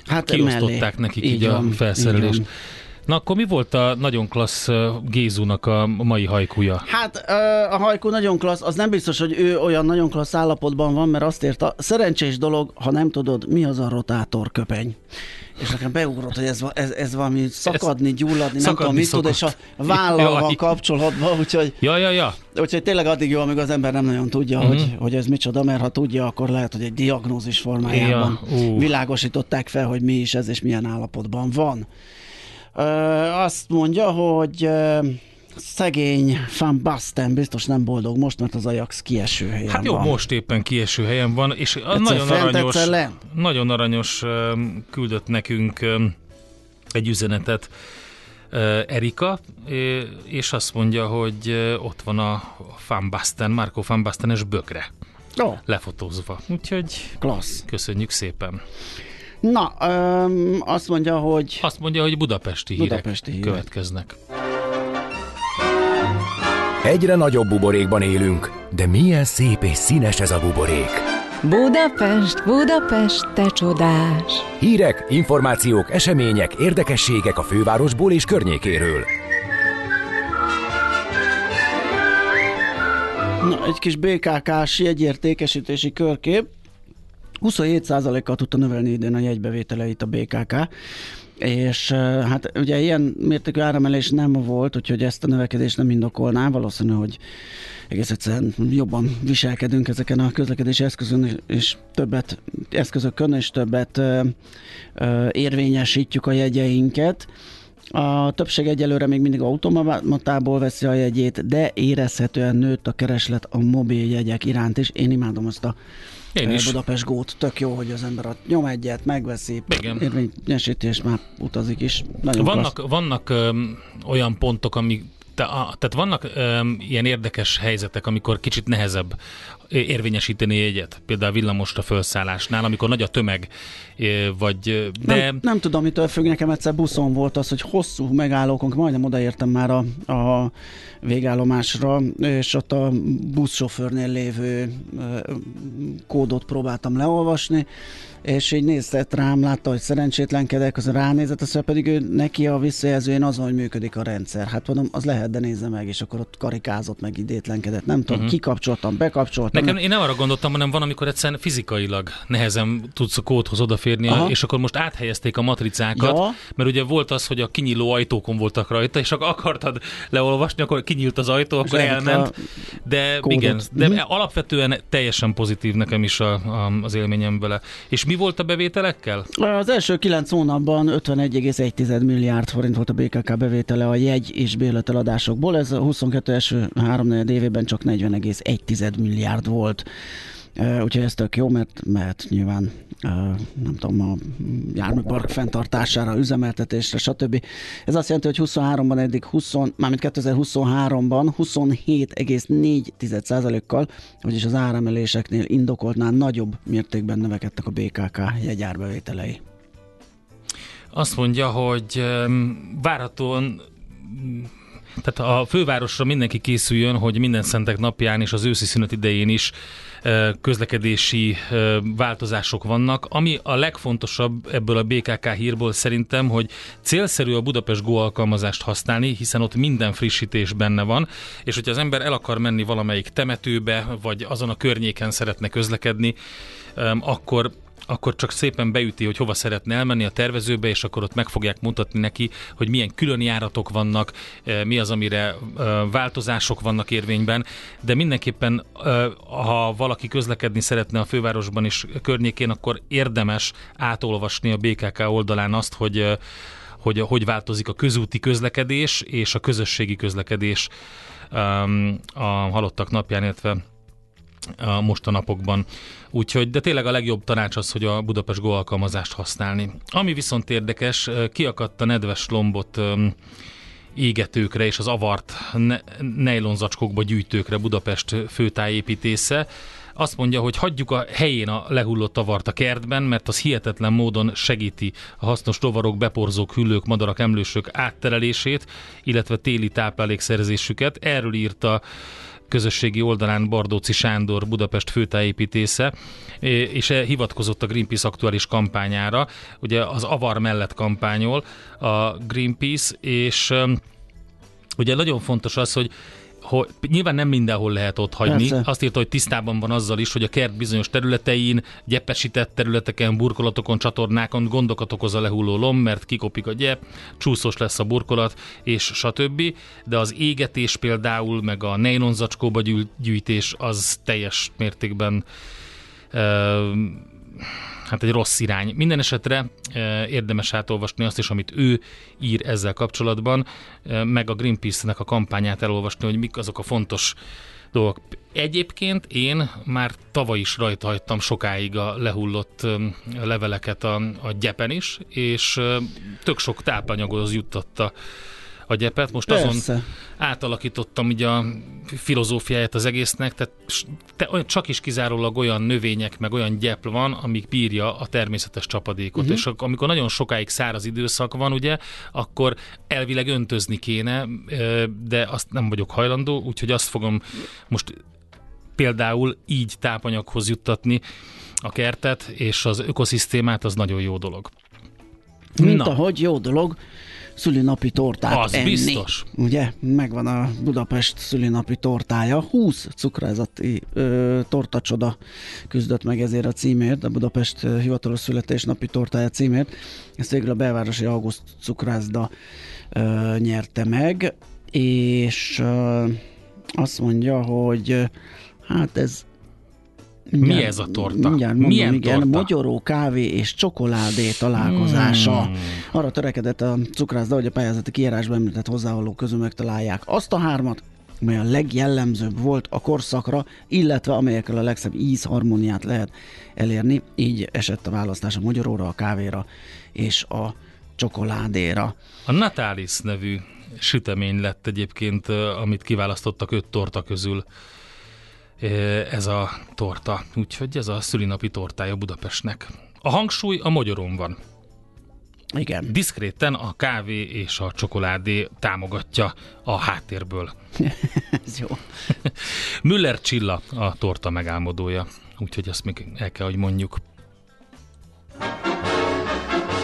Hát Kiosztották mellé. nekik Így így, van, a így felszerelést. van. Na akkor mi volt a nagyon klassz Gézunak a mai hajkúja? Hát a hajkú nagyon klassz, az nem biztos, hogy ő olyan nagyon klassz állapotban van, mert azt írta, szerencsés dolog, ha nem tudod, mi az a rotátor köpeny. És nekem beugrott, hogy ez, ez, ez valami szakadni, gyulladni, nem szakadni tudom, mit tud, és a szokott. vállal van Jaj. kapcsolatban, úgyhogy, Ja, ja, ja. úgyhogy tényleg addig jó, amíg az ember nem nagyon tudja, Mhm. hogy, hogy ez micsoda, mert ha tudja, akkor lehet, hogy egy diagnózis formájában Ja, világosították fel, hogy mi is ez, és milyen állapotban van. Ö, azt mondja, hogy ö, szegény Van Basten biztos nem boldog most, mert az Ajax kieső helyen Hát jó, van. most éppen kieső helyen van, és Egyszer nagyon fent, aranyos, nagyon aranyos küldött nekünk egy üzenetet uh, Erika, és azt mondja, hogy uh, ott van a Van Basten, Marco Van Bastenes bögre Ó, lefotózva. Úgyhogy klassz. köszönjük szépen. Na, öm, azt mondja, hogy Azt mondja, hogy budapesti hírek Budapesti hírek. következnek. Egyre nagyobb buborékban élünk, de milyen szép és színes ez a buborék. Budapest, Budapest, te csodás! Hírek, információk, események, érdekességek a fővárosból és környékéről. na, egy kis BKK-s jegyértékesítési körkép. 27%-kal tudta növelni idén a jegybevételeit a BKK, és hát ugye ilyen mértékű áremelés nem volt, úgyhogy ezt a növekedést nem indokolná, valószínű, hogy egész egyszerűen jobban viselkedünk ezeken a közlekedési eszközön, és többet eszközökön, és többet ö, ö, érvényesítjük a jegyeinket. A többség egyelőre még mindig automatából veszi a jegyét, de érezhetően nőtt a kereslet a mobil jegyek iránt is. Én imádom azt a Én eh, is. Budapest gót, tök jó, hogy az ember a nyom egyet, megveszi, Igen. érvényesíti, és már utazik is. Nagyon klassz. Vannak, vannak öm, olyan pontok, amik Tehát vannak um, ilyen érdekes helyzetek, amikor kicsit nehezebb érvényesíteni egyet, például a villamosra felszállásnál, amikor nagy a tömeg, vagy de... Nem, nem tudom, mitől függ, nekem egyszer buszon volt az, hogy hosszú megállókon, majdnem odaértem már a, a végállomásra, és ott a buszsofőrnél lévő kódot próbáltam leolvasni, és így nézett rám, látta, hogy szerencsétlenkedek, az ránézett, azt pedig ő, neki a visszajelzőjén azon, hogy működik a rendszer. Hát mondom, az lehet, de nézze meg, és akkor ott karikázott, meg idétlenkedett. Nem tudom, uh-huh. kikapcsoltam, bekapcsoltam. Nekem, én nem arra gondoltam, hanem van, amikor egyszerűen fizikailag nehezen tudsz a kódhoz odaférni, Aha. és akkor most áthelyezték a matricákat, ja. mert ugye volt az, hogy a kinyíló ajtókon voltak rajta, és akkor akartad leolvasni, akkor kinyílt az ajtó, akkor elment. De kódot. igen, de uh-huh. alapvetően teljesen pozitív nekem is a, a, az élményem vele. És mi mi volt a bevételekkel? Az első kilenc hónapban 51,1 milliárd forint volt a BKK bevétele a jegy és bérleteladásokból. Ez a 22 első három évében csak 40,1 milliárd volt. Úgyhogy ez tök jó, mert, mert nyilván nem tudom, a járműpark fenntartására, üzemeltetésre, stb. Ez azt jelenti, hogy 23-ban eddig 20, mármint 2023-ban 27,4%-kal, vagyis az áremeléseknél indokoltnál nagyobb mértékben növekedtek a BKK jegyárbevételei. Azt mondja, hogy várhatóan tehát a fővárosra mindenki készüljön, hogy minden szentek napján és az őszi szünet idején is közlekedési változások vannak. Ami a legfontosabb ebből a BKK hírból szerintem, hogy célszerű a Budapest Go alkalmazást használni, hiszen ott minden frissítés benne van, és hogyha az ember el akar menni valamelyik temetőbe, vagy azon a környéken szeretne közlekedni, akkor akkor csak szépen beüti, hogy hova szeretne elmenni a tervezőbe, és akkor ott meg fogják mutatni neki, hogy milyen külön járatok vannak, eh, mi az, amire eh, változások vannak érvényben, de mindenképpen, eh, ha valaki közlekedni szeretne a fővárosban és környékén, akkor érdemes átolvasni a BKK oldalán azt, hogy hogy hogy változik a közúti közlekedés és a közösségi közlekedés a halottak napján, illetve a mostanapokban. Úgyhogy, de tényleg a legjobb tanács az, hogy a Budapest Go alkalmazást használni. Ami viszont érdekes, kiakadt a nedves lombot égetőkre és az avart ne- nejlonzacskókba gyűjtőkre Budapest főtájépítésze. Azt mondja, hogy hagyjuk a helyén a lehullott tavart a kertben, mert az hihetetlen módon segíti a hasznos tovarok, beporzók, hüllők, madarak, emlősök átterelését, illetve téli táplálékszerzésüket. Erről írta közösségi oldalán Bardóci Sándor Budapest főtájépítésze, és e hivatkozott a Greenpeace aktuális kampányára. Ugye az avar mellett kampányol a Greenpeace, és ugye nagyon fontos az, hogy hogy nyilván nem mindenhol lehet ott hagyni. Persze. Azt írta, hogy tisztában van azzal is, hogy a kert bizonyos területein, gyepesített területeken, burkolatokon, csatornákon gondokat okoz a lehulló lom, mert kikopik a gyep, csúszós lesz a burkolat, és stb. De az égetés például, meg a nejlonzacskóba gyűjtés az teljes mértékben uh, hát egy rossz irány. Minden esetre e, érdemes átolvasni azt is, amit ő ír ezzel kapcsolatban, e, meg a Greenpeace-nek a kampányát elolvasni, hogy mik azok a fontos dolgok. Egyébként én már tavaly is rajta hagytam sokáig a lehullott e, leveleket a, a gyepen is, és tök sok tápanyaghoz juttatta a gyepet. Most Persze. azon átalakítottam ugye a filozófiáját az egésznek, tehát te, csak is kizárólag olyan növények, meg olyan gyepl van, amik bírja a természetes csapadékot. Uh-huh. És amikor nagyon sokáig száraz időszak van, ugye, akkor elvileg öntözni kéne, de azt nem vagyok hajlandó, úgyhogy azt fogom most például így tápanyaghoz juttatni a kertet, és az ökoszisztémát, az nagyon jó dolog. Mint Na. ahogy jó dolog, szülinapi tortát Az enni. biztos. Ugye, megvan a Budapest szülinapi tortája. 20 cukrázati ö, tortacsoda küzdött meg ezért a címért, a Budapest hivatalos születésnapi tortája címért. Ezt végül a belvárosi August cukrászda ö, nyerte meg, és ö, azt mondja, hogy hát ez Mindjárt, Mi ez a torta? Mindjárt mondom, Milyen igen, torta? mogyoró, kávé és csokoládé találkozása. Hmm. Arra törekedett a cukrászda, hogy a pályázati kiírásban említett hozzávalók közül megtalálják azt a hármat, mely a legjellemzőbb volt a korszakra, illetve amelyekkel a legszebb ízharmóniát lehet elérni. Így esett a választás a mogyoróra, a kávéra és a csokoládéra. A Natalis nevű sütemény lett egyébként, amit kiválasztottak öt torta közül ez a torta. Úgyhogy ez a szülinapi tortája Budapestnek. A hangsúly a magyaron van. Igen. Diszkréten a kávé és a csokoládé támogatja a háttérből. Ez jó. Müller Csilla a torta megálmodója, úgyhogy azt még el kell, hogy mondjuk.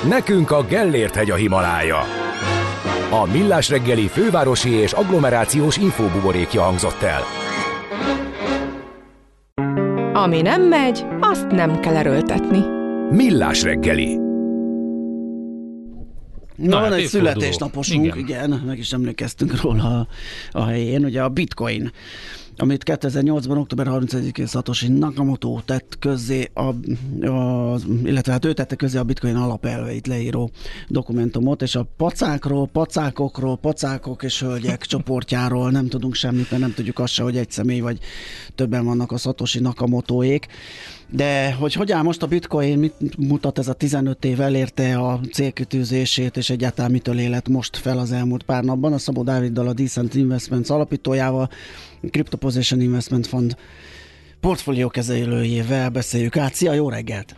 Nekünk a Gellért hegy a Himalája. A Millás reggeli fővárosi és agglomerációs infóbuborékja hangzott el. Ami nem megy, azt nem kell erőltetni. Millás reggeli. Na, Na, van hát egy születésnaposunk, igen. Igen. igen, meg is emlékeztünk róla a, a helyén, ugye a bitcoin amit 2008-ban október 31-én Satoshi Nakamoto tett közzé, a, a, illetve hát ő tette közzé a bitcoin alapelveit leíró dokumentumot, és a pacákról, pacákokról, pacákok és hölgyek csoportjáról nem tudunk semmit, mert nem tudjuk azt se, hogy egy személy vagy többen vannak a Satoshi Nakamotoék. De hogy hogy áll most a bitcoin, mit mutat ez a 15 év, elérte a célkitűzését, és egyáltalán mitől élet most fel az elmúlt pár napban. A Szabó Dáviddal, a Decent Investments alapítójával, Crypto Position Investment Fund portfóliókezelőjével beszéljük át. Szia, jó reggelt!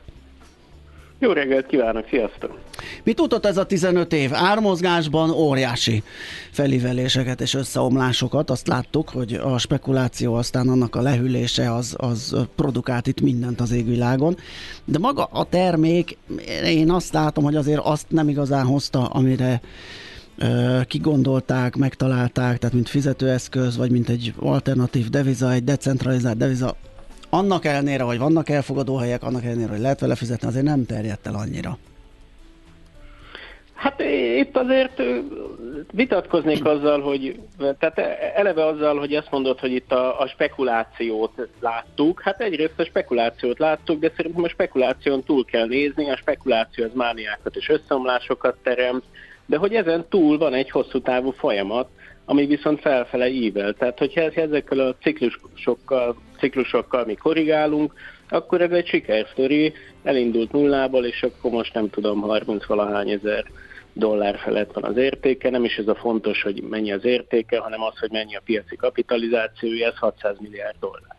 Jó reggelt kívánok, sziasztok! Mit mutat ez a 15 év? Ármozgásban óriási felíveléseket és összeomlásokat. Azt láttuk, hogy a spekuláció, aztán annak a lehűlése az, az produkált itt mindent az égvilágon. De maga a termék, én azt látom, hogy azért azt nem igazán hozta, amire kigondolták, megtalálták, tehát mint fizetőeszköz, vagy mint egy alternatív deviza, egy decentralizált deviza. Annak ellenére, hogy vannak elfogadó helyek, annak ellenére, hogy lehet vele fizetni, azért nem terjedt el annyira. Hát itt azért vitatkoznék azzal, hogy tehát eleve azzal, hogy azt mondod, hogy itt a, a spekulációt láttuk. Hát egyrészt a spekulációt láttuk, de szerintem a spekuláción túl kell nézni, a spekuláció az mániákat és összeomlásokat teremt, de hogy ezen túl van egy hosszú távú folyamat, ami viszont felfele ível. Tehát, hogyha ezekkel a ciklusokkal, ciklusokkal mi korrigálunk, akkor ez egy sikersztori, elindult nullából, és akkor most nem tudom, 30 valahány ezer dollár felett van az értéke, nem is ez a fontos, hogy mennyi az értéke, hanem az, hogy mennyi a piaci kapitalizációja, ez 600 milliárd dollár.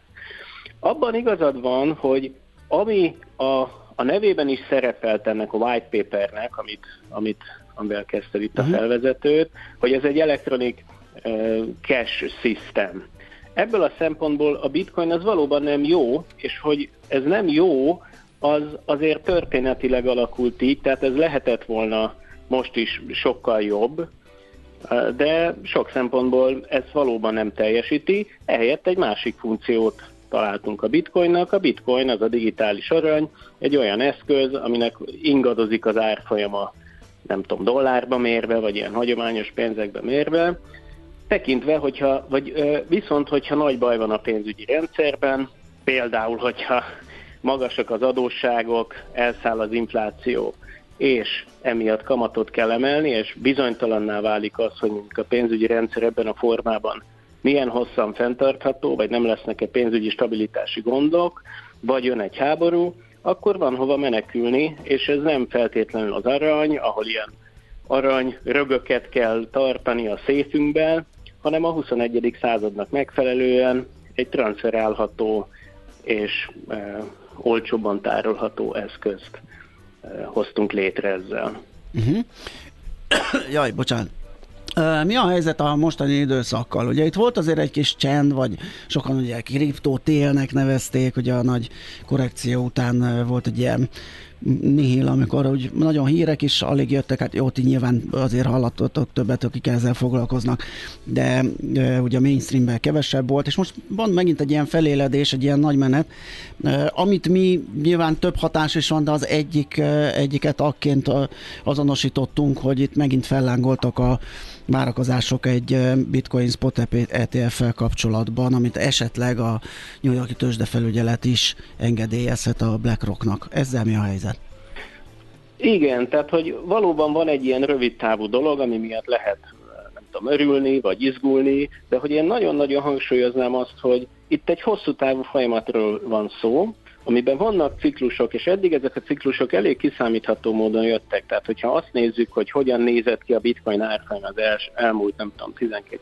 Abban igazad van, hogy ami a, a nevében is szerepelt ennek a white papernek, amit, amit amivel kezdted itt a felvezetőt, hogy ez egy electronic uh, cash system. Ebből a szempontból a bitcoin az valóban nem jó, és hogy ez nem jó, az azért történetileg alakult így, tehát ez lehetett volna most is sokkal jobb, de sok szempontból ez valóban nem teljesíti, ehelyett egy másik funkciót találtunk a bitcoinnak. A bitcoin az a digitális arany, egy olyan eszköz, aminek ingadozik az árfolyama, nem tudom, dollárba mérve, vagy ilyen hagyományos pénzekbe mérve, tekintve, hogyha, vagy viszont, hogyha nagy baj van a pénzügyi rendszerben, például, hogyha magasak az adósságok, elszáll az infláció, és emiatt kamatot kell emelni, és bizonytalanná válik az, hogy mondjuk a pénzügyi rendszer ebben a formában milyen hosszan fenntartható, vagy nem lesznek-e pénzügyi stabilitási gondok, vagy jön egy háború, akkor van hova menekülni, és ez nem feltétlenül az arany, ahol ilyen arany rögöket kell tartani a széfünkben, hanem a 21. századnak megfelelően egy transferálható és e, olcsóban tárolható eszközt e, hoztunk létre ezzel. Uh-huh. Jaj, bocsánat. Mi a helyzet a mostani időszakkal? Ugye itt volt azért egy kis csend, vagy sokan ugye kriptótélnek nevezték, ugye a nagy korrekció után volt egy ilyen nihil, amikor úgy nagyon hírek is alig jöttek, hát jó, ti nyilván azért hallottatok többet, akik ezzel foglalkoznak, de e, ugye a mainstreamben kevesebb volt, és most van megint egy ilyen feléledés, egy ilyen nagy menet, e, amit mi nyilván több hatás is van, de az egyik, e, egyiket akként azonosítottunk, hogy itt megint fellángoltak a várakozások egy bitcoin spot ETF-fel kapcsolatban, amit esetleg a New Yorki tőzsdefelügyelet is engedélyezhet a BlackRocknak. Ezzel mi a helyzet? Igen, tehát hogy valóban van egy ilyen rövid távú dolog, ami miatt lehet nem tudom, örülni, vagy izgulni, de hogy én nagyon-nagyon hangsúlyoznám azt, hogy itt egy hosszú távú folyamatról van szó, amiben vannak ciklusok, és eddig ezek a ciklusok elég kiszámítható módon jöttek. Tehát, hogyha azt nézzük, hogy hogyan nézett ki a bitcoin árfolyam az els, elmúlt, nem tudom,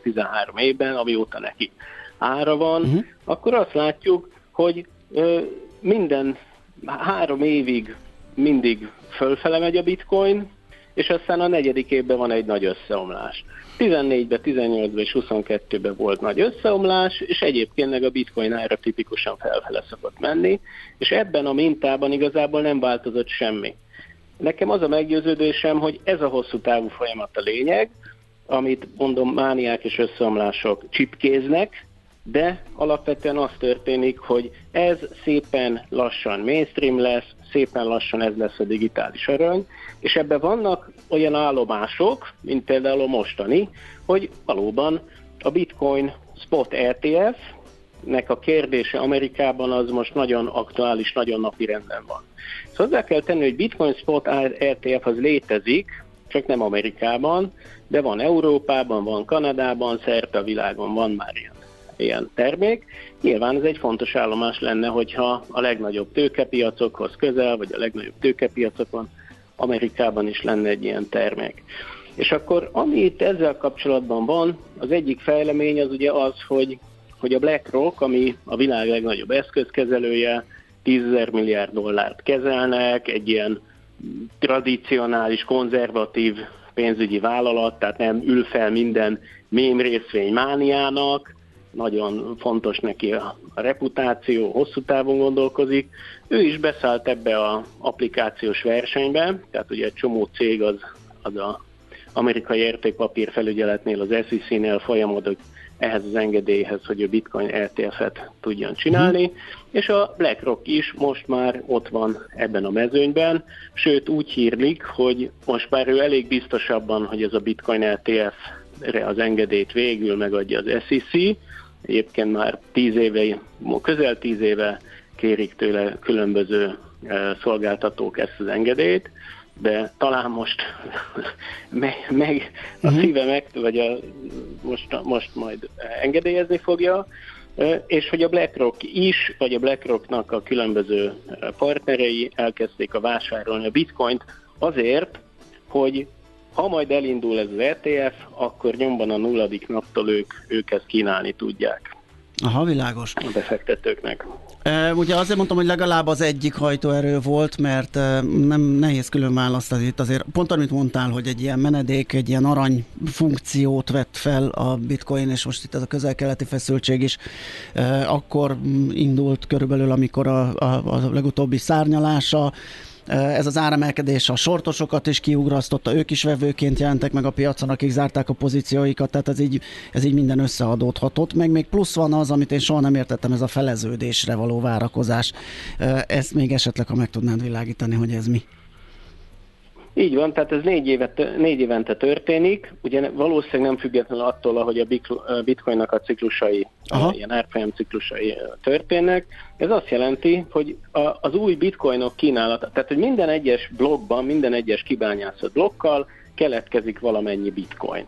12-13 évben, amióta neki ára van, uh-huh. akkor azt látjuk, hogy ö, minden három évig mindig fölfele megy a bitcoin, és aztán a negyedik évben van egy nagy összeomlás. 14-ben, 18-ben és 22-ben volt nagy összeomlás, és egyébként meg a bitcoin ára tipikusan felfele szokott menni, és ebben a mintában igazából nem változott semmi. Nekem az a meggyőződésem, hogy ez a hosszú távú folyamat a lényeg, amit mondom, mániák és összeomlások csipkéznek, de alapvetően az történik, hogy ez szépen lassan mainstream lesz, szépen lassan ez lesz a digitális arany, és ebben vannak olyan állomások, mint például a mostani, hogy valóban a bitcoin spot ETF, nek a kérdése Amerikában az most nagyon aktuális, nagyon napi renden van. Szóval hozzá kell tenni, hogy Bitcoin Spot ETF az létezik, csak nem Amerikában, de van Európában, van Kanadában, szerte a világon van már ilyen ilyen termék. Nyilván ez egy fontos állomás lenne, hogyha a legnagyobb tőkepiacokhoz közel, vagy a legnagyobb tőkepiacokon Amerikában is lenne egy ilyen termék. És akkor ami itt ezzel kapcsolatban van, az egyik fejlemény az ugye az, hogy, hogy a BlackRock, ami a világ legnagyobb eszközkezelője, 10 milliárd dollárt kezelnek, egy ilyen tradicionális, konzervatív pénzügyi vállalat, tehát nem ül fel minden mém részvény mániának, nagyon fontos neki a, reputáció, hosszú távon gondolkozik. Ő is beszállt ebbe a applikációs versenybe, tehát ugye egy csomó cég az, az a amerikai értékpapír felügyeletnél, az SEC-nél folyamodott ehhez az engedélyhez, hogy a bitcoin ETF-et tudjon csinálni, hmm. és a BlackRock is most már ott van ebben a mezőnyben, sőt úgy hírlik, hogy most már ő elég biztosabban, hogy ez a bitcoin ETF-re az engedélyt végül megadja az SEC, Egyébként már tíz éve, közel tíz éve kérik tőle különböző e, szolgáltatók ezt az engedélyt, de talán most meg, meg a uh-huh. szíve meg, vagy a, most, most majd engedélyezni fogja, e, és hogy a BlackRock is, vagy a BlackRocknak a különböző partnerei elkezdték a vásárolni a bitcoint azért, hogy ha majd elindul ez az ETF, akkor nyomban a nulladik naptól ők, ők ezt kínálni tudják. Aha, világos. A befektetőknek. E, ugye azért mondtam, hogy legalább az egyik hajtóerő volt, mert e, nem nehéz külön választani itt azért. Pont amit mondtál, hogy egy ilyen menedék, egy ilyen arany funkciót vett fel a bitcoin, és most itt ez a közel-keleti feszültség is e, akkor indult körülbelül, amikor a, a, a legutóbbi szárnyalása, ez az áremelkedés a sortosokat is kiugrasztotta, ők is vevőként jelentek meg a piacon, akik zárták a pozícióikat, tehát ez így, ez így minden összeadódhatott. Meg még plusz van az, amit én soha nem értettem, ez a feleződésre való várakozás. Ezt még esetleg, ha meg tudnád világítani, hogy ez mi? Így van, tehát ez négy, évet, négy évente történik, ugye valószínűleg nem függetlenül attól, hogy a bitcoinnak a ciklusai, Aha. ilyen árfolyam ciklusai történnek. Ez azt jelenti, hogy az új bitcoinok kínálata, tehát hogy minden egyes blokkban, minden egyes kibányászott blokkal keletkezik valamennyi bitcoin.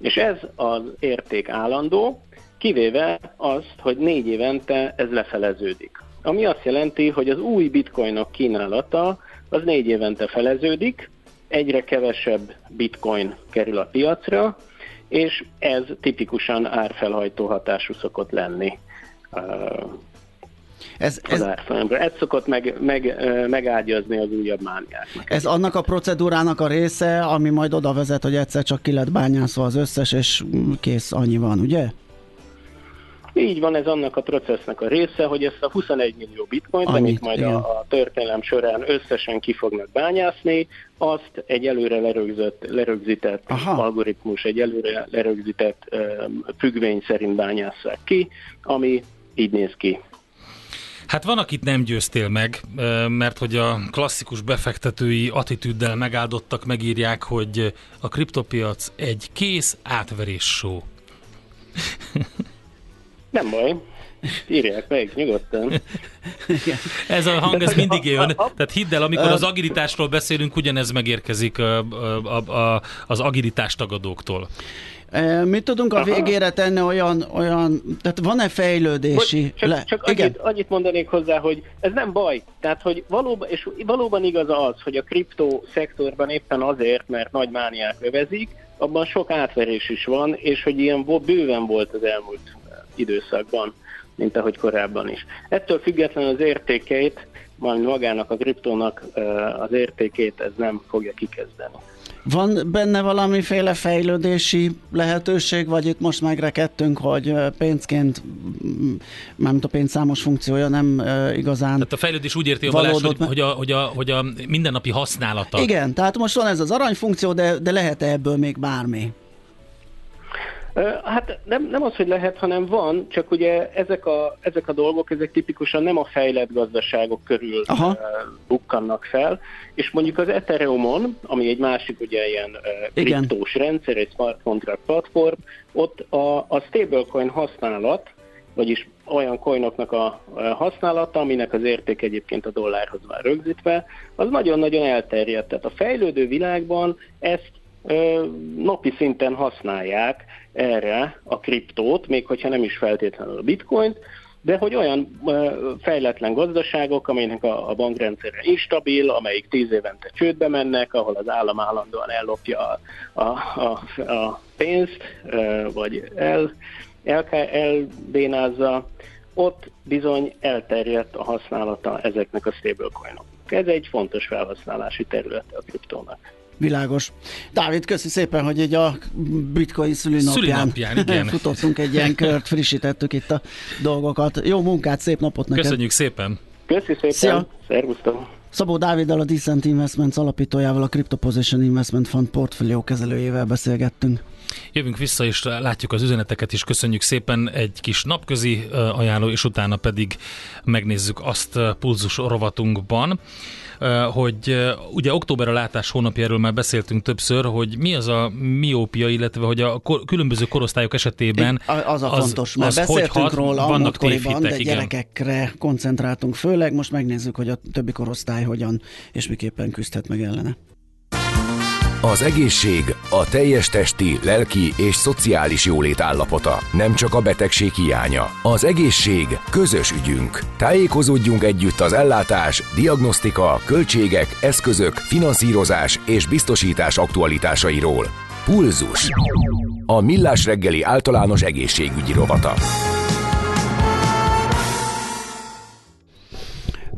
És ez az érték állandó, kivéve azt, hogy négy évente ez lefeleződik. Ami azt jelenti, hogy az új bitcoinok kínálata az négy évente feleződik, egyre kevesebb bitcoin kerül a piacra, és ez tipikusan árfelhajtó hatású szokott lenni ez, ez, az árfolyamra. Ez szokott meg, meg, megágyazni az újabb mániáknak. Ez annak a procedúrának a része, ami majd oda vezet, hogy egyszer csak ki lett bányászva az összes, és kész, annyi van, ugye? Így van, ez annak a processznek a része, hogy ezt a 21 millió bitcoint, amit, amit majd a, a történelem során összesen ki fognak bányászni, azt egy előre lerögzített, lerögzített algoritmus, egy előre lerögzített um, függvény szerint bányásszák ki, ami így néz ki. Hát van, akit nem győztél meg, mert hogy a klasszikus befektetői attitűddel megáldottak megírják, hogy a kriptopiac egy kész átverés show. Nem baj. Írják meg, nyugodtan. ez a hang, ez mindig jön. Tehát hidd el, amikor az agilitásról beszélünk, ugyanez megérkezik a, a, a, az agilitás tagadóktól. Mit tudunk a végére tenni olyan, olyan tehát van-e fejlődési... Hogy csak, le... csak Igen. Annyit, annyit mondanék hozzá, hogy ez nem baj. Tehát, hogy valóban, és valóban igaz az, hogy a kriptó szektorban éppen azért, mert nagy mániák övezik, abban sok átverés is van, és hogy ilyen bőven volt az elmúlt időszakban, mint ahogy korábban is. Ettől függetlenül az értékeit, majd magának a kriptónak az értékét ez nem fogja kikezdeni. Van benne valamiféle fejlődési lehetőség, vagy itt most megrekedtünk, hogy pénzként, mármint a pénzszámos funkciója nem igazán Tehát a fejlődés úgy érti a valás, hogy, hogy, a, hogy, a, hogy a mindennapi használata. Igen, tehát most van ez az aranyfunkció, de, de lehet ebből még bármi? Hát nem, nem az, hogy lehet, hanem van, csak ugye ezek a, ezek a dolgok, ezek tipikusan nem a fejlett gazdaságok körül Aha. bukkannak fel, és mondjuk az Ethereumon, ami egy másik ugye ilyen kriptós rendszer, egy smart contract platform, ott a, a stablecoin használat, vagyis olyan coinoknak a használata, aminek az érték egyébként a dollárhoz van rögzítve, az nagyon-nagyon elterjedt. Tehát a fejlődő világban ezt napi szinten használják erre a kriptót, még hogyha nem is feltétlenül a bitcoint, de hogy olyan fejletlen gazdaságok, amelynek a, a bankrendszerre instabil, amelyik tíz évente csődbe mennek, ahol az állam állandóan ellopja a, a, a, a pénzt, vagy el, el, elbénázza, ott bizony elterjedt a használata ezeknek a stablecoinoknak. Ez egy fontos felhasználási terület a kriptónak. Világos. Dávid, köszi szépen, hogy egy a bitcoin szülinapján, szülinapján igen. futottunk egy ilyen kört, frissítettük itt a dolgokat. Jó munkát, szép napot neked! Köszönjük szépen! Köszi szépen! Szia! Szervusztok! Szabó Dáviddal, a Decent Investments alapítójával, a Crypto Position Investment Fund portfólió kezelőjével beszélgettünk. Jövünk vissza, és látjuk az üzeneteket is. Köszönjük szépen egy kis napközi ajánló, és utána pedig megnézzük azt pulzus rovatunkban hogy ugye október a látás hónapja, erről már beszéltünk többször, hogy mi az a miópia, illetve hogy a kor- különböző korosztályok esetében az a fontos, mert az beszéltünk hat, róla vannak tévhitek, de igen. gyerekekre koncentráltunk főleg, most megnézzük, hogy a többi korosztály hogyan és miképpen küzdhet meg ellene. Az egészség a teljes testi, lelki és szociális jólét állapota, nem csak a betegség hiánya. Az egészség közös ügyünk. Tájékozódjunk együtt az ellátás, diagnosztika, költségek, eszközök, finanszírozás és biztosítás aktualitásairól. Pulzus. A Millás reggeli általános egészségügyi rovata.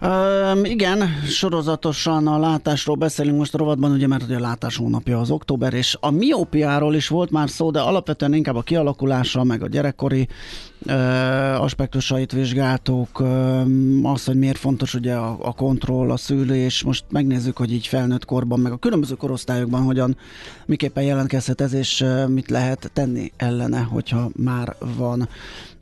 Um, igen, sorozatosan a látásról beszélünk most a rovatban, ugye mert ugye a látás hónapja az október, és a miópiáról is volt már szó, de alapvetően inkább a kialakulása, meg a gyerekkori aspektusait vizsgáltuk, az, hogy miért fontos ugye a, a kontroll, a szülés, most megnézzük, hogy így felnőtt korban, meg a különböző korosztályokban hogyan, miképpen jelentkezhet ez, és mit lehet tenni ellene, hogyha már van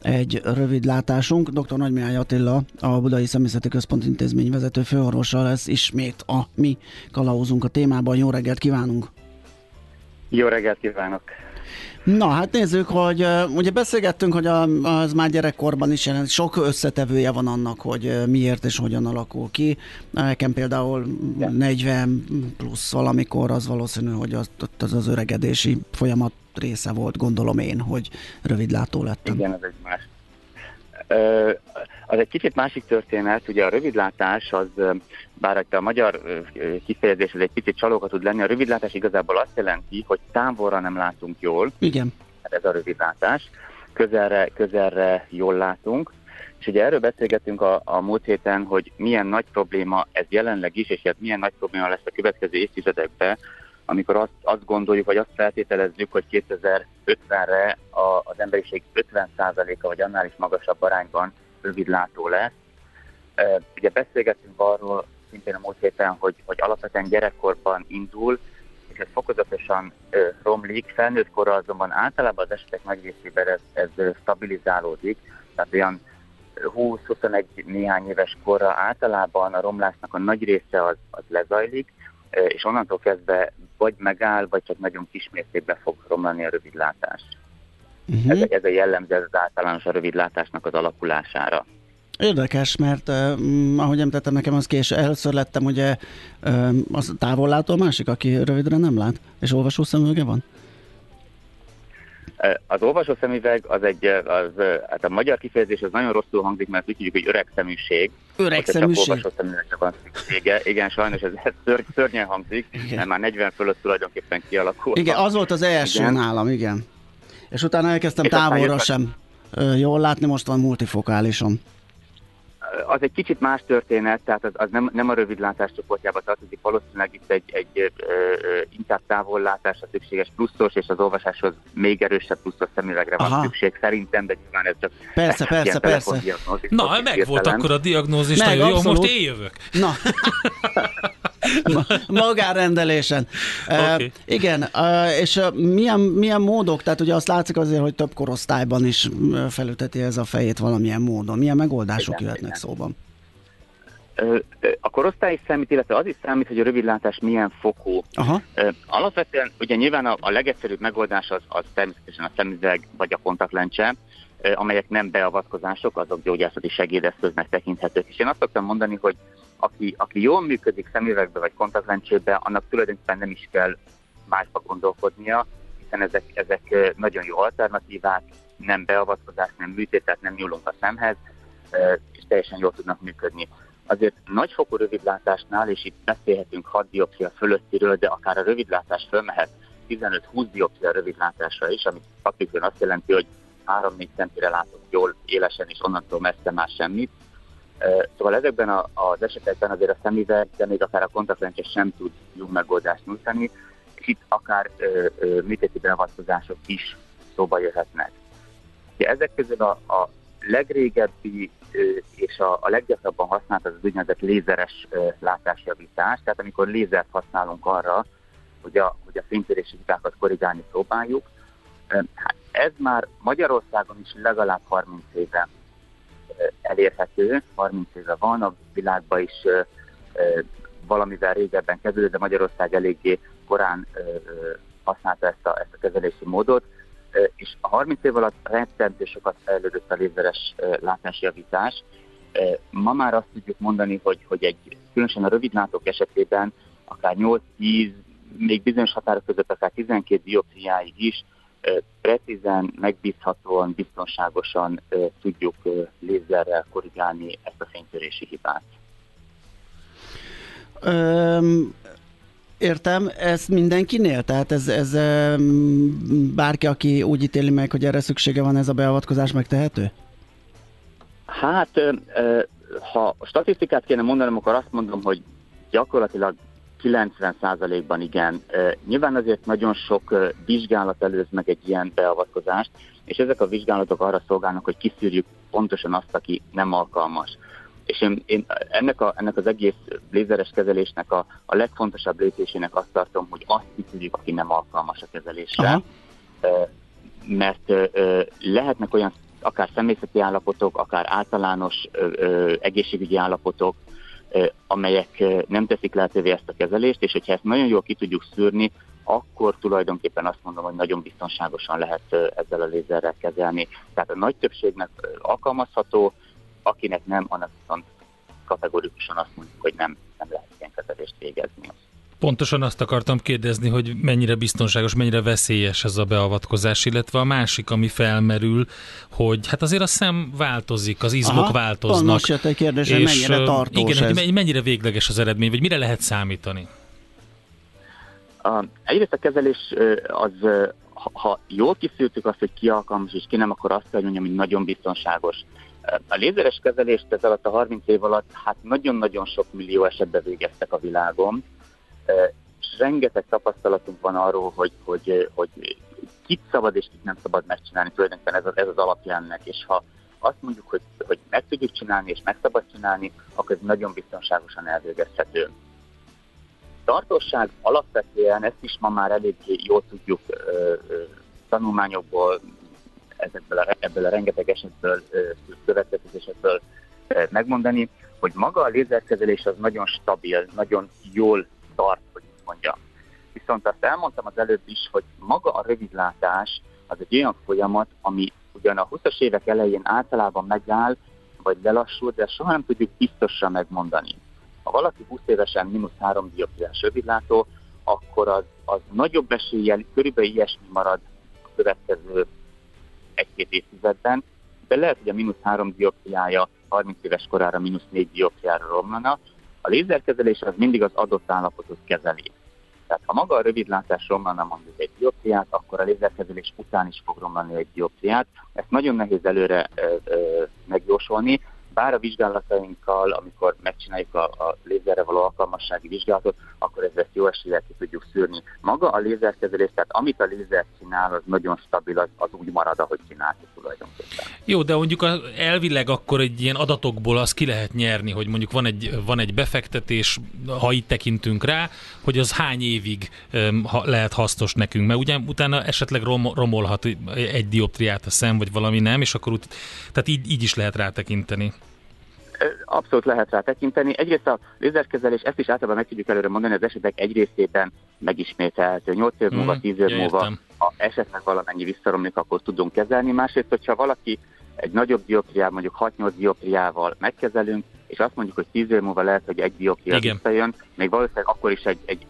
egy rövid látásunk. Dr. Nagymiány Attila, a Budai Személyzeti Központ intézmény vezető főorvosa lesz ismét a mi kalauzunk a témában. Jó reggelt kívánunk! Jó reggelt kívánok! Na, hát nézzük, hogy ugye beszélgettünk, hogy az már gyerekkorban is jelent, sok összetevője van annak, hogy miért és hogyan alakul ki. Nekem például ja. 40 plusz valamikor az valószínű, hogy az, az az öregedési folyamat része volt, gondolom én, hogy rövidlátó lettem. Igen, ez egy más. Az egy kicsit másik történet, ugye a rövidlátás az, bár a magyar kifejezés ez egy picit csalóka tud lenni, a rövidlátás igazából azt jelenti, hogy távolra nem látunk jól. Igen. Hát ez a rövidlátás. Közelre, közelre jól látunk. És ugye erről beszélgetünk a, a múlt héten, hogy milyen nagy probléma ez jelenleg is, és hát milyen nagy probléma lesz a következő évtizedekben, amikor azt, azt gondoljuk, vagy azt feltételezzük, hogy 2050-re a, az emberiség 50%-a vagy annál is magasabb arányban rövidlátó lesz. Ugye beszélgettünk arról szintén a múlt héten, hogy, hogy alapvetően gyerekkorban indul, és ez fokozatosan ö, romlik, felnőtt korra azonban általában az esetek nagy részében ez, ez stabilizálódik, tehát olyan 20-21 néhány éves korra általában a romlásnak a nagy része az, az lezajlik, és onnantól kezdve vagy megáll, vagy csak nagyon kismértékben fog romlani a rövidlátás. Uh-huh. Ez, ez a jellemző az általános a rövidlátásnak az alakulására. Érdekes, mert uh, ahogy említettem, nekem az kés, először lettem ugye uh, az távollátó, a másik, aki rövidre nem lát, és olvasó szemüvege van? Az olvasó szemüveg az egy, az, hát a magyar kifejezés az nagyon rosszul hangzik, mert úgy tudjuk, hogy öreg szeműség. Öreg szeműség? olvasó szemüvegre van szüksége. Igen, sajnos ez, ez ször, szörnyen hangzik, igen. mert már 40 fölött tulajdonképpen kialakult. Igen, az volt az első igen. nálam, igen. És utána elkezdtem és távolra sem jól látni, most van multifokálison az egy kicsit más történet, tehát az, az nem, nem a rövidlátás csoportjába tartozik, valószínűleg itt egy, egy ö, ö, inkább távollátásra szükséges pluszos, és az olvasáshoz még erősebb pluszos szemüvegre van Aha. szükség, szerintem, de nyilván ez csak Persze, persze, persze. Na, meg volt akkor a diagnózis, meg, nagyon jó, most én jövök. Na. Magárendelésen. Okay. Uh, igen, uh, és uh, milyen, milyen módok, tehát ugye azt látszik azért, hogy több korosztályban is felüteti ez a fejét valamilyen módon. Milyen megoldások igen, jöhetnek igen. Szóban? A korosztály is számít, illetve az is számít, hogy a rövidlátás milyen fokú. Aha. Alapvetően ugye nyilván a, a legegyszerűbb megoldás az, az természetesen a szemüveg vagy a kontaktlencse, amelyek nem beavatkozások, azok gyógyászati segédeszköznek tekinthetők. És én azt szoktam mondani, hogy aki, aki jól működik szemüvegbe vagy kontaktlencsébe, annak tulajdonképpen nem is kell másba gondolkodnia, hiszen ezek, ezek nagyon jó alternatívák, nem beavatkozás, nem műtét, tehát nem nyúlunk a szemhez, teljesen jól tudnak működni. Azért nagyfokú rövidlátásnál, és itt beszélhetünk 6 dioptria fölöttiről, de akár a rövidlátás fölmehet 15-20 dioptria rövidlátásra is, ami faktikön azt jelenti, hogy 3-4 centire látunk jól élesen, és onnantól messze már semmit. Szóval ezekben a, az esetekben azért a szemüveg, de még akár a kontaktlencse sem tud jó megoldást nyújtani, és itt akár műtéti beavatkozások is szóba jöhetnek. Ugye ezek közül a, a legrégebbi és a, a leggyakrabban használt az, az úgynevezett lézeres látásjavítás, tehát amikor lézert használunk arra, hogy a, hogy a fénytörési hibákat korrigálni próbáljuk. Hát ez már Magyarországon is legalább 30 éve elérhető, 30 éve van, a világban is valamivel régebben kezdődött, de Magyarország eléggé korán használta ezt a, ezt a kezelési módot, és a 30 év alatt rettentő sokat fejlődött a lézeres látásjavítás. Ma már azt tudjuk mondani, hogy, hogy egy különösen a rövidlátók esetében akár 8-10, még bizonyos határok között akár 12 dioptriáig is precízen, megbízhatóan, biztonságosan tudjuk lézerrel korrigálni ezt a fénytörési hibát. Um, értem, ez mindenkinél? Tehát ez, ez bárki, aki úgy ítéli meg, hogy erre szüksége van, ez a beavatkozás megtehető? Hát, ha statisztikát kéne mondanom, akkor azt mondom, hogy gyakorlatilag 90%-ban igen. Nyilván azért nagyon sok vizsgálat előz meg egy ilyen beavatkozást, és ezek a vizsgálatok arra szolgálnak, hogy kiszűrjük pontosan azt, aki nem alkalmas. És én, én ennek, a, ennek az egész lézeres kezelésnek a, a legfontosabb lépésének azt tartom, hogy azt kiszűrjük, aki nem alkalmas a kezelésre. Aha. Mert lehetnek olyan akár személyzeti állapotok, akár általános egészségügyi állapotok, amelyek nem teszik lehetővé ezt a kezelést, és hogyha ezt nagyon jól ki tudjuk szűrni, akkor tulajdonképpen azt mondom, hogy nagyon biztonságosan lehet ezzel a lézerrel kezelni. Tehát a nagy többségnek alkalmazható, akinek nem, annak viszont kategorikusan azt mondjuk, hogy nem, nem lehet ilyen kezelést végezni. Pontosan azt akartam kérdezni, hogy mennyire biztonságos, mennyire veszélyes ez a beavatkozás, illetve a másik, ami felmerül, hogy hát azért a szem változik, az izmok Aha, változnak. Jött egy kérdés, és, mennyire tartós Igen, ez. hogy mennyire végleges az eredmény, vagy mire lehet számítani? A, egyrészt a kezelés az, ha, ha jól kiszűrtük azt, hogy ki alkalmas és ki nem, akkor azt kell mondjam, hogy nagyon biztonságos. A lézeres kezelést ez alatt a 30 év alatt hát nagyon-nagyon sok millió esetben végeztek a világon, rengeteg tapasztalatunk van arról, hogy, hogy, hogy kit szabad és kit nem szabad megcsinálni, tulajdonképpen ez az, ez az alapja ennek, és ha azt mondjuk, hogy, hogy meg tudjuk csinálni és meg szabad csinálni, akkor ez nagyon biztonságosan elvégezhető. Tartóság alapvetően ezt is ma már elég jól tudjuk tanulmányokból, ezekből a, ebből a rengeteg esetből, következtetésekből megmondani, hogy maga a lézerkezelés az nagyon stabil, nagyon jól tart, hogy így mondjam. Viszont azt elmondtam az előbb is, hogy maga a rövidlátás az egy olyan folyamat, ami ugyan a 20-as évek elején általában megáll, vagy lelassul, de soha nem tudjuk biztosan megmondani. Ha valaki 20 évesen mínusz 3 dioptriás rövidlátó, akkor az, az nagyobb eséllyel körülbelül ilyesmi marad a következő egy-két évtizedben, de lehet, hogy a mínusz 3 dioptriája 30 éves korára mínusz 4 dioptriára romlana. A lézerkezelés az mindig az adott állapotot kezeli. Tehát ha maga a rövidlátás romlana mondjuk egy dioptriát, akkor a lézerkezelés után is fog romlani egy dioptriát. Ezt nagyon nehéz előre ö, ö, megjósolni, bár a vizsgálatainkkal, amikor megcsináljuk a, a lézerre való alkalmassági vizsgálatot, akkor ezt jó eséllyel ki tudjuk szűrni. Maga a lézerkezelés, tehát amit a lézer csinál, az nagyon stabil, az, az úgy marad, ahogy csináltuk tulajdonképpen. Jó, de mondjuk elvileg akkor egy ilyen adatokból azt ki lehet nyerni, hogy mondjuk van egy, van egy befektetés, ha itt tekintünk rá, hogy az hány évig um, ha, lehet hasznos nekünk, mert ugye utána esetleg rom, romolhat egy dioptriát a szem, vagy valami nem, és akkor ut- tehát így, így is lehet rátekinteni. Abszolút lehet rá tekinteni. Egyrészt a lézerkezelés, ezt is általában meg tudjuk előre mondani, az esetek egy részében megismételhető. 8 év múlva, 10 év múlva, ha esetleg valamennyi visszaromlik, akkor tudunk kezelni. Másrészt, hogyha valaki egy nagyobb dioptriával, mondjuk 6-8 dioptriával megkezelünk, és azt mondjuk, hogy 10 év múlva lehet, hogy egy dioptria visszajön, még valószínűleg akkor is egy, egy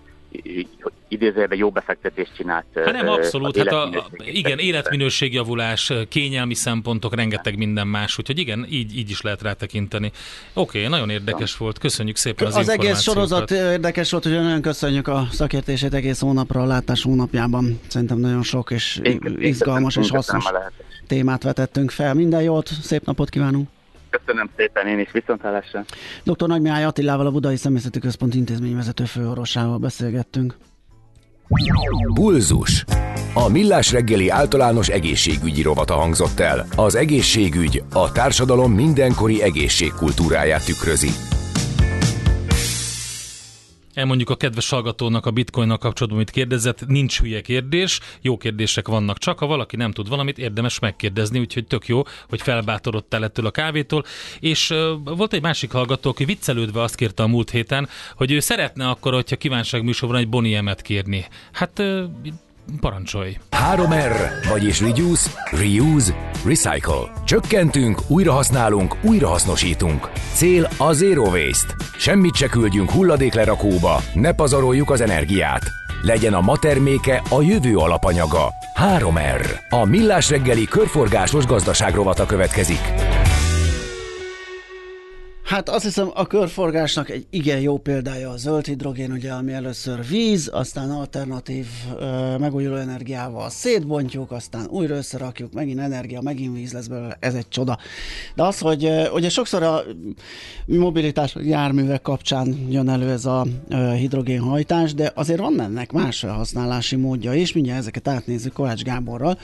idézőjelben jó befektetést csinált. Hát nem, abszolút. Hát a, igen, életminőségjavulás, kényelmi szempontok, rengeteg minden más, úgyhogy igen, így, így is lehet rátekinteni. Oké, okay, nagyon érdekes volt, köszönjük szépen az Az egész sorozat érdekes volt, hogy nagyon köszönjük a szakértését egész hónapra, a látás hónapjában. Szerintem nagyon sok és én, izgalmas én és hasznos témát vetettünk fel. Minden jót, szép napot kívánunk! Köszönöm szépen, én is viszontlátásra. Dr. Nagymiály Attilával, a Budai Személyzeti Központ intézményvezető főorvosával beszélgettünk. Bulzus. A Millás reggeli általános egészségügyi rovata hangzott el. Az egészségügy a társadalom mindenkori egészségkultúráját tükrözi. Elmondjuk a kedves hallgatónak a bitcoinnal kapcsolatban, amit kérdezett, nincs hülye kérdés, jó kérdések vannak csak, ha valaki nem tud valamit, érdemes megkérdezni, úgyhogy tök jó, hogy felbátorodtál ettől a kávétól. És uh, volt egy másik hallgató, aki viccelődve azt kérte a múlt héten, hogy ő szeretne akkor, hogyha kívánság műsorban egy Boniemet kérni. Hát uh, Parancsolj! 3R, vagyis Reduce, Reuse, Recycle. Csökkentünk, újrahasználunk, újrahasznosítunk. Cél a Zero Waste. Semmit se küldjünk hulladéklerakóba, ne pazaroljuk az energiát. Legyen a ma terméke a jövő alapanyaga. 3R. A Millás reggeli körforgásos gazdaságrovata következik. Hát azt hiszem a körforgásnak egy igen jó példája a zöld hidrogén, ugye, ami először víz, aztán alternatív ö, megújuló energiával szétbontjuk, aztán újra összerakjuk, megint energia, megint víz lesz belőle, ez egy csoda. De az, hogy ö, ugye sokszor a mobilitás járművek kapcsán jön elő ez a ö, hidrogénhajtás, de azért van ennek más felhasználási módja is, mindjárt ezeket átnézzük Kovács Gáborral,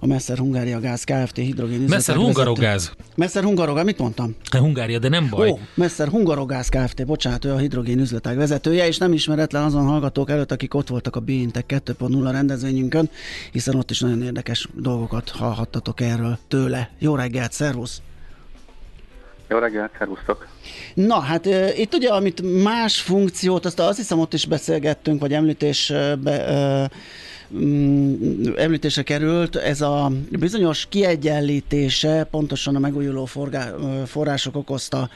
a Messer Hungária Gáz Kft. hidrogén Messer Hungarogáz. Messer Hungarogáz, mit mondtam? Hungária, de nem baj. Ó, Messer Hungarogász Kft. Bocsánat, ő a hidrogén üzletág vezetője, és nem ismeretlen azon hallgatók előtt, akik ott voltak a Biintek 2.0 rendezvényünkön, hiszen ott is nagyon érdekes dolgokat hallhattatok erről tőle. Jó reggelt, szervusz! Jó reggelt, szervusztok! Na, hát e, itt ugye, amit más funkciót, azt azt hiszem ott is beszélgettünk, vagy említésbe e, említése került, ez a bizonyos kiegyenlítése pontosan a megújuló forgá, források okozta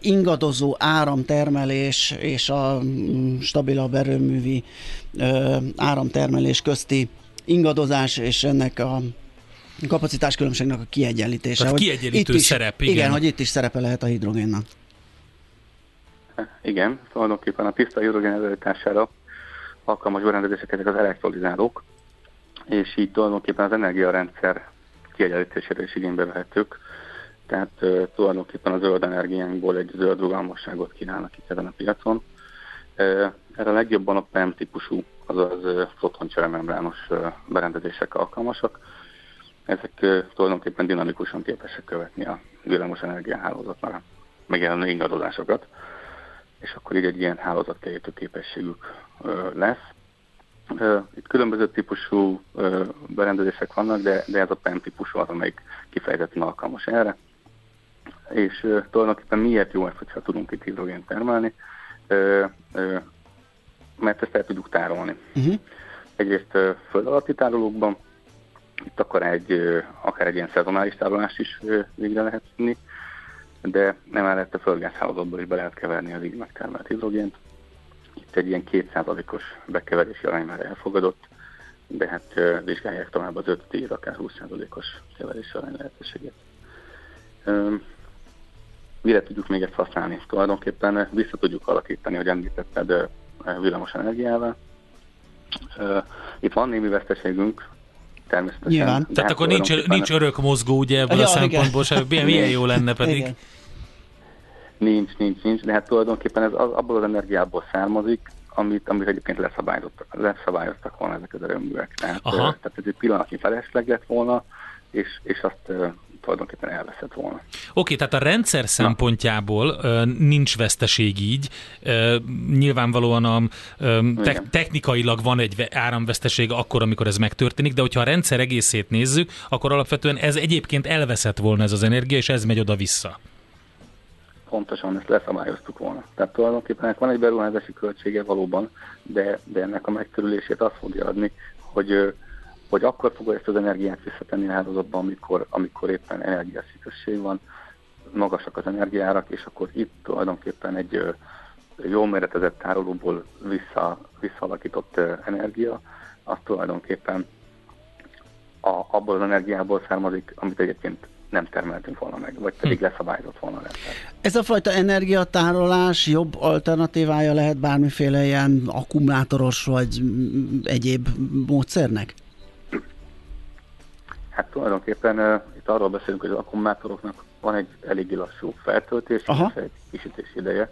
ingadozó áramtermelés és a mm, stabilabb erőművi áramtermelés közti ingadozás és ennek a kapacitás különbségnek a kiegyenlítése. Tehát kiegyenlítő itt is, szerep, igen. Igen, hogy itt is szerepe lehet a hidrogénnak. Igen, tulajdonképpen a tiszta hidrogén előállítására alkalmas berendezések ezek az elektrolizálók, és így tulajdonképpen az energiarendszer kiegyenlítésére is igénybe vehetők. Tehát uh, tulajdonképpen a zöld energiánkból egy zöld rugalmasságot kínálnak itt ezen a piacon. Uh, erre legjobban a PEM típusú, azaz uh, fotoncseremembrános uh, berendezések alkalmasak. Ezek uh, tulajdonképpen dinamikusan képesek követni a villamos energiahálózatnak megjelenő ingadozásokat, és akkor így egy ilyen hálózatkerítő képességük lesz. Itt különböző típusú berendezések vannak, de, de ez a PEM típusú az, amelyik kifejezetten alkalmas erre. És tulajdonképpen miért jó ezt, hogyha tudunk itt hidrogént termelni? Mert ezt el tudjuk tárolni. Uh-huh. Egyrészt föld alatti tárolókban, Itt akkor egy, akár egy ilyen szezonális tárolást is végre lehet vinni, de nem emellett a földgázhálózatból is be lehet keverni az így megtermelt hidrogént. Itt egy ilyen 2%-os bekeverési arány már elfogadott, de hát vizsgálják tovább az 5-10, akár 20%-os keverési arány lehetőséget. Mire tudjuk még ezt használni? Tulajdonképpen vissza tudjuk alakítani, hogy említetted, villamos energiával. Itt van némi veszteségünk, természetesen. Nyilván. Tehát akkor nincs, nincs örök mozgó, ugye ebből ja, a szempontból sem. Milyen, milyen jó lenne pedig. Igen. Nincs, nincs, nincs, de hát tulajdonképpen ez az, abból az energiából származik, amit, amit egyébként leszabályoztak, leszabályoztak volna ezek az erőművek. Tehát, Aha. tehát ez egy pillanatnyi felesleg lett volna, és, és azt tulajdonképpen elveszett volna. Oké, tehát a rendszer szempontjából uh, nincs veszteség így. Nyilvánvalóan a, te- technikailag van egy áramveszteség akkor, amikor ez megtörténik, de hogyha a rendszer egészét nézzük, akkor alapvetően ez egyébként elveszett volna ez az energia, és ez megy oda-vissza. Pontosan, ezt leszabályoztuk volna. Tehát tulajdonképpen van egy beruházási költsége valóban, de, de ennek a megtörülését azt fogja adni, hogy hogy akkor fogja ezt az energiát visszatenni a hálózatba, amikor, amikor éppen energiaszűkösség van, magasak az energiárak, és akkor itt tulajdonképpen egy jó méretezett tárolóból vissza, visszalakított energia, az tulajdonképpen a, abból az energiából származik, amit egyébként nem termeltünk volna meg, vagy pedig hm. leszabályozott volna rendszer. Ez a fajta energiatárolás jobb alternatívája lehet bármiféle ilyen akkumulátoros vagy egyéb módszernek? Hát tulajdonképpen uh, itt arról beszélünk, hogy az akkumulátoroknak van egy eléggé lassú feltöltés, és egy kisítés ideje.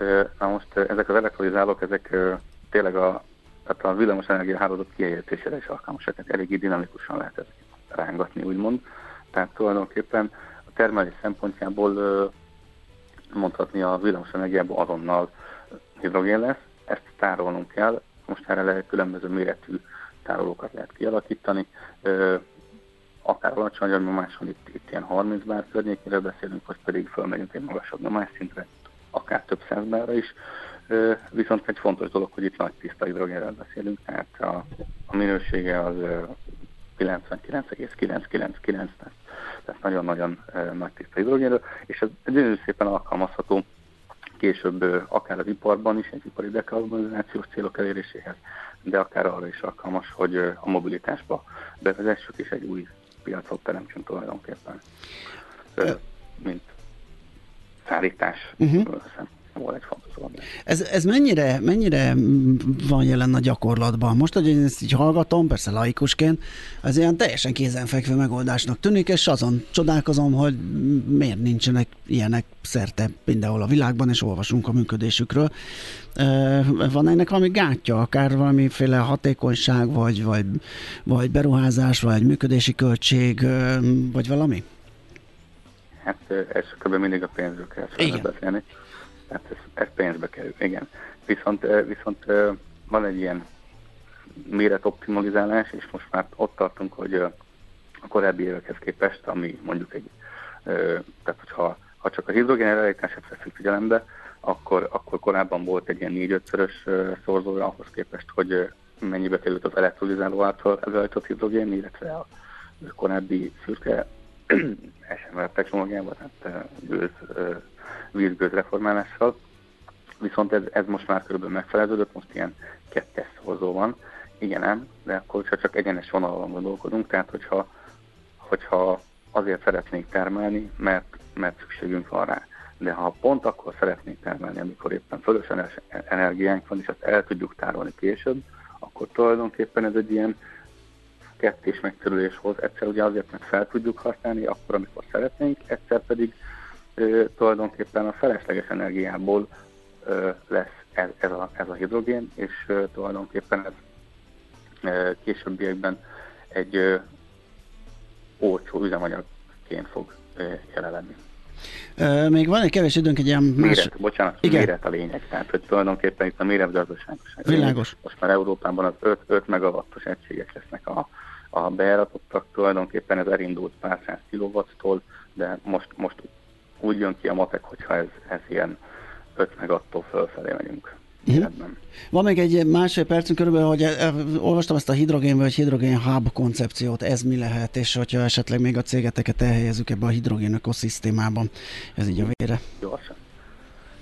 Uh, na most uh, ezek az elektrolizálók, ezek uh, tényleg a, tehát a villamos energia hálózat kihelyezésére is alkalmasak, tehát eléggé dinamikusan lehet ezt rángatni, úgymond. Tehát tulajdonképpen a termelés szempontjából mondhatni a villamos energiából azonnal hidrogén lesz, ezt tárolnunk kell, most erre lehet különböző méretű tárolókat lehet kialakítani. Akár alacsony nyomáson, itt, itt ilyen 30 bár környékére beszélünk, vagy pedig fölmegyünk egy magasabb nyomásszintre, akár több száz bárra is. Viszont egy fontos dolog, hogy itt nagy tiszta hidrogénről beszélünk, tehát a, a minősége az 99,999, tehát nagyon-nagyon nagy tiszta hidrogénről, és ez gyönyörű szépen alkalmazható később akár az iparban is, egy ipari dekarbonizációs célok eléréséhez, de akár arra is alkalmas, hogy a mobilitásba bevezessük, és egy új piacot teremtsünk tulajdonképpen, mint szállítás uh-huh. Volt egy fontos dolog. Ez, ez mennyire, mennyire van jelen a gyakorlatban? Most, hogy én ezt így hallgatom, persze laikusként, az ilyen teljesen kézenfekvő megoldásnak tűnik, és azon csodálkozom, hogy miért nincsenek ilyenek szerte mindenhol a világban, és olvasunk a működésükről. Van ennek valami gátja, akár valamiféle hatékonyság, vagy, vagy, vagy beruházás, vagy működési költség, vagy valami? Hát ez kb. mindig a pénzről kell beszélni. Hát ez, ez pénzbe kerül, igen. Viszont, viszont van egy ilyen méretoptimalizálás, és most már ott tartunk, hogy a korábbi évekhez képest, ami mondjuk egy, tehát hogyha ha csak a hidrogén előállítását veszünk figyelembe, akkor, akkor korábban volt egy ilyen négy-ötszörös szorzója ahhoz képest, hogy mennyibe került az elektrolizáló által előállított hidrogén, illetve a korábbi szürke SMR technológiával, tehát gőz, vízgőz reformálással. Viszont ez, ez most már körülbelül megfelelődött, most ilyen kettes szorzó van. Igen, nem, de akkor hogyha csak egyenes vonalon gondolkodunk, tehát hogyha, hogyha azért szeretnénk termelni, mert, mert szükségünk van rá, de ha pont akkor szeretnénk termelni, amikor éppen fölösen energiánk van, és azt el tudjuk tárolni később, akkor tulajdonképpen ez egy ilyen kettés megkerülés hoz. Egyszer ugye azért, mert fel tudjuk használni, akkor, amikor szeretnénk, egyszer pedig ö, tulajdonképpen a felesleges energiából ö, lesz ez, ez, a, ez a hidrogén, és ö, tulajdonképpen ez ö, későbbiekben egy ö, olcsó üzemanyagként fog ö, jelenni. Még van egy kevés időnk egy ilyen más... Méret, bocsánat, Igen. méret a lényeg. Tehát, hogy tulajdonképpen itt a méretgazdaságos. Világos. Most már Európában az 5, 5 megawattos egységek lesznek a, a bejáratottak. Tulajdonképpen ez elindult pár száz kilovattól, de most, most úgy jön ki a matek, hogyha ez, ez ilyen 5 megattól fölfelé megyünk. életben. Van még egy másfél percünk körülbelül, hogy eh, olvastam ezt a hidrogén vagy hidrogén hub koncepciót, ez mi lehet, és hogyha esetleg még a cégeteket elhelyezzük ebbe a hidrogén ökoszisztémában, ez így a vére. Gyorsan.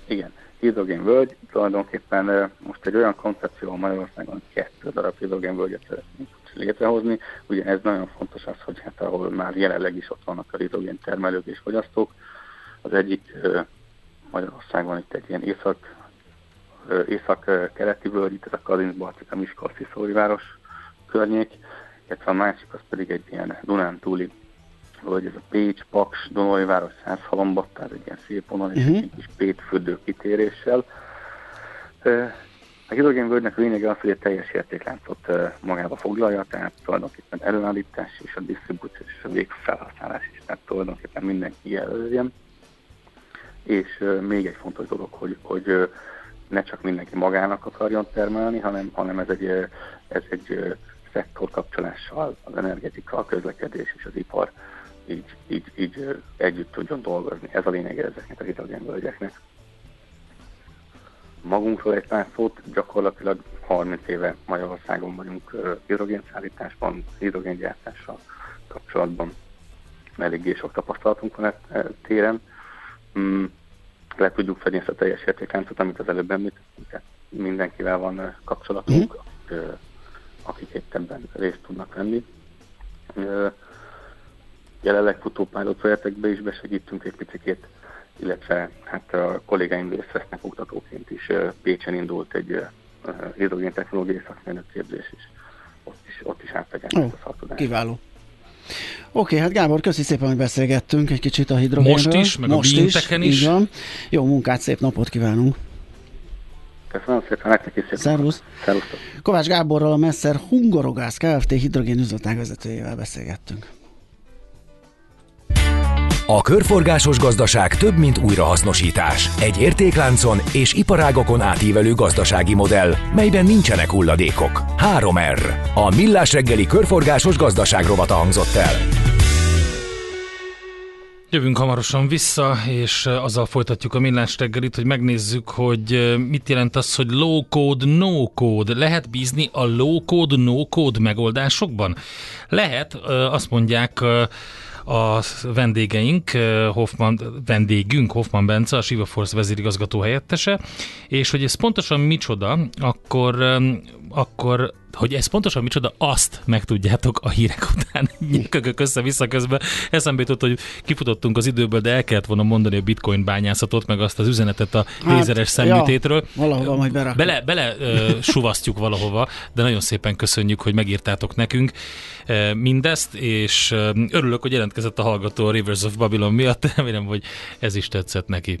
Igen, hidrogénvölgy tulajdonképpen eh, most egy olyan koncepció Magyarországon kettő darab hidrogénvölgyet szeretnénk létrehozni. Ugye ez nagyon fontos az, hogy hát ahol már jelenleg is ott vannak a hidrogén termelők és fogyasztók. Az egyik Magyarországon itt egy ilyen észak észak-keleti völgy, itt ez a Kalinc, Balcika, Miskolci, Szóriváros környék, illetve a másik az pedig egy ilyen Dunán túli völgy, ez a Pécs, Paks, Donóiváros, Százhalomba, tehát egy ilyen szép vonal, és uh-huh. egy kis pétfürdő kitéréssel. A hidrogénvölgynek a lényege az, hogy egy teljes értékláncot magába foglalja, tehát tulajdonképpen előállítás és a disztribúció és a végfelhasználás is, tehát tulajdonképpen mindenki jelöljen. És még egy fontos dolog, hogy, hogy ne csak mindenki magának akarjon termelni, hanem, hanem ez egy, ez egy szektor kapcsolással az energetika, a közlekedés és az ipar így, így, így együtt tudjon dolgozni. Ez a lényeg ezeknek a hidrogénvölgyeknek. Magunkról egy pár szót, gyakorlatilag 30 éve Magyarországon vagyunk hidrogénszállításban, hidrogéngyártással kapcsolatban. Eléggé sok tapasztalatunk van e, téren. Mm, le tudjuk fedni ezt a teljes értékláncot, amit az előbb említettünk, tehát mindenkivel van kapcsolatunk, mm. akik itt ebben részt tudnak venni. Jelenleg futó pilot projektekbe is besegítünk egy picit, illetve hát a kollégáim részt vesznek oktatóként is. Pécsen indult egy hidrogén technológiai szakmérnök képzés is. Ott is, ott is átvegetnek a szaktudást. Kiváló. Oké, hát Gábor, köszi szépen, hogy beszélgettünk egy kicsit a hidrogénről. Most is, meg Most a binteken is. is. Van. Jó munkát, szép napot kívánunk. Köszönöm szépen, nektek is szépen. Szervusz. Szervusztok. Kovács Gáborral a Messer Hungorogász Kft. hidrogén üzletág vezetőjével beszélgettünk. A körforgásos gazdaság több, mint újrahasznosítás. Egy értékláncon és iparágokon átívelő gazdasági modell, melyben nincsenek hulladékok. 3R. A Millás reggeli körforgásos gazdaság rovata hangzott el. Jövünk hamarosan vissza, és azzal folytatjuk a millás reggelit, hogy megnézzük, hogy mit jelent az, hogy low code, no code. Lehet bízni a low code, no code megoldásokban? Lehet, azt mondják a vendégeink, Hoffman, vendégünk Hoffman Bence, a Shiva Force vezérigazgató helyettese, és hogy ez pontosan micsoda, akkor, akkor hogy ez pontosan micsoda, azt megtudjátok a hírek után. Kökök össze-vissza közben. Eszembe jutott, hogy kifutottunk az időből, de el kellett volna mondani a bitcoin bányászatot, meg azt az üzenetet a hát, lézeres szemműtétről. Ja, valahova majd berakjuk. Bele, bele uh, suvasztjuk valahova, de nagyon szépen köszönjük, hogy megírtátok nekünk mindezt, és örülök, hogy jelentkezett a hallgató a Rivers of Babylon miatt. Remélem, hogy ez is tetszett neki.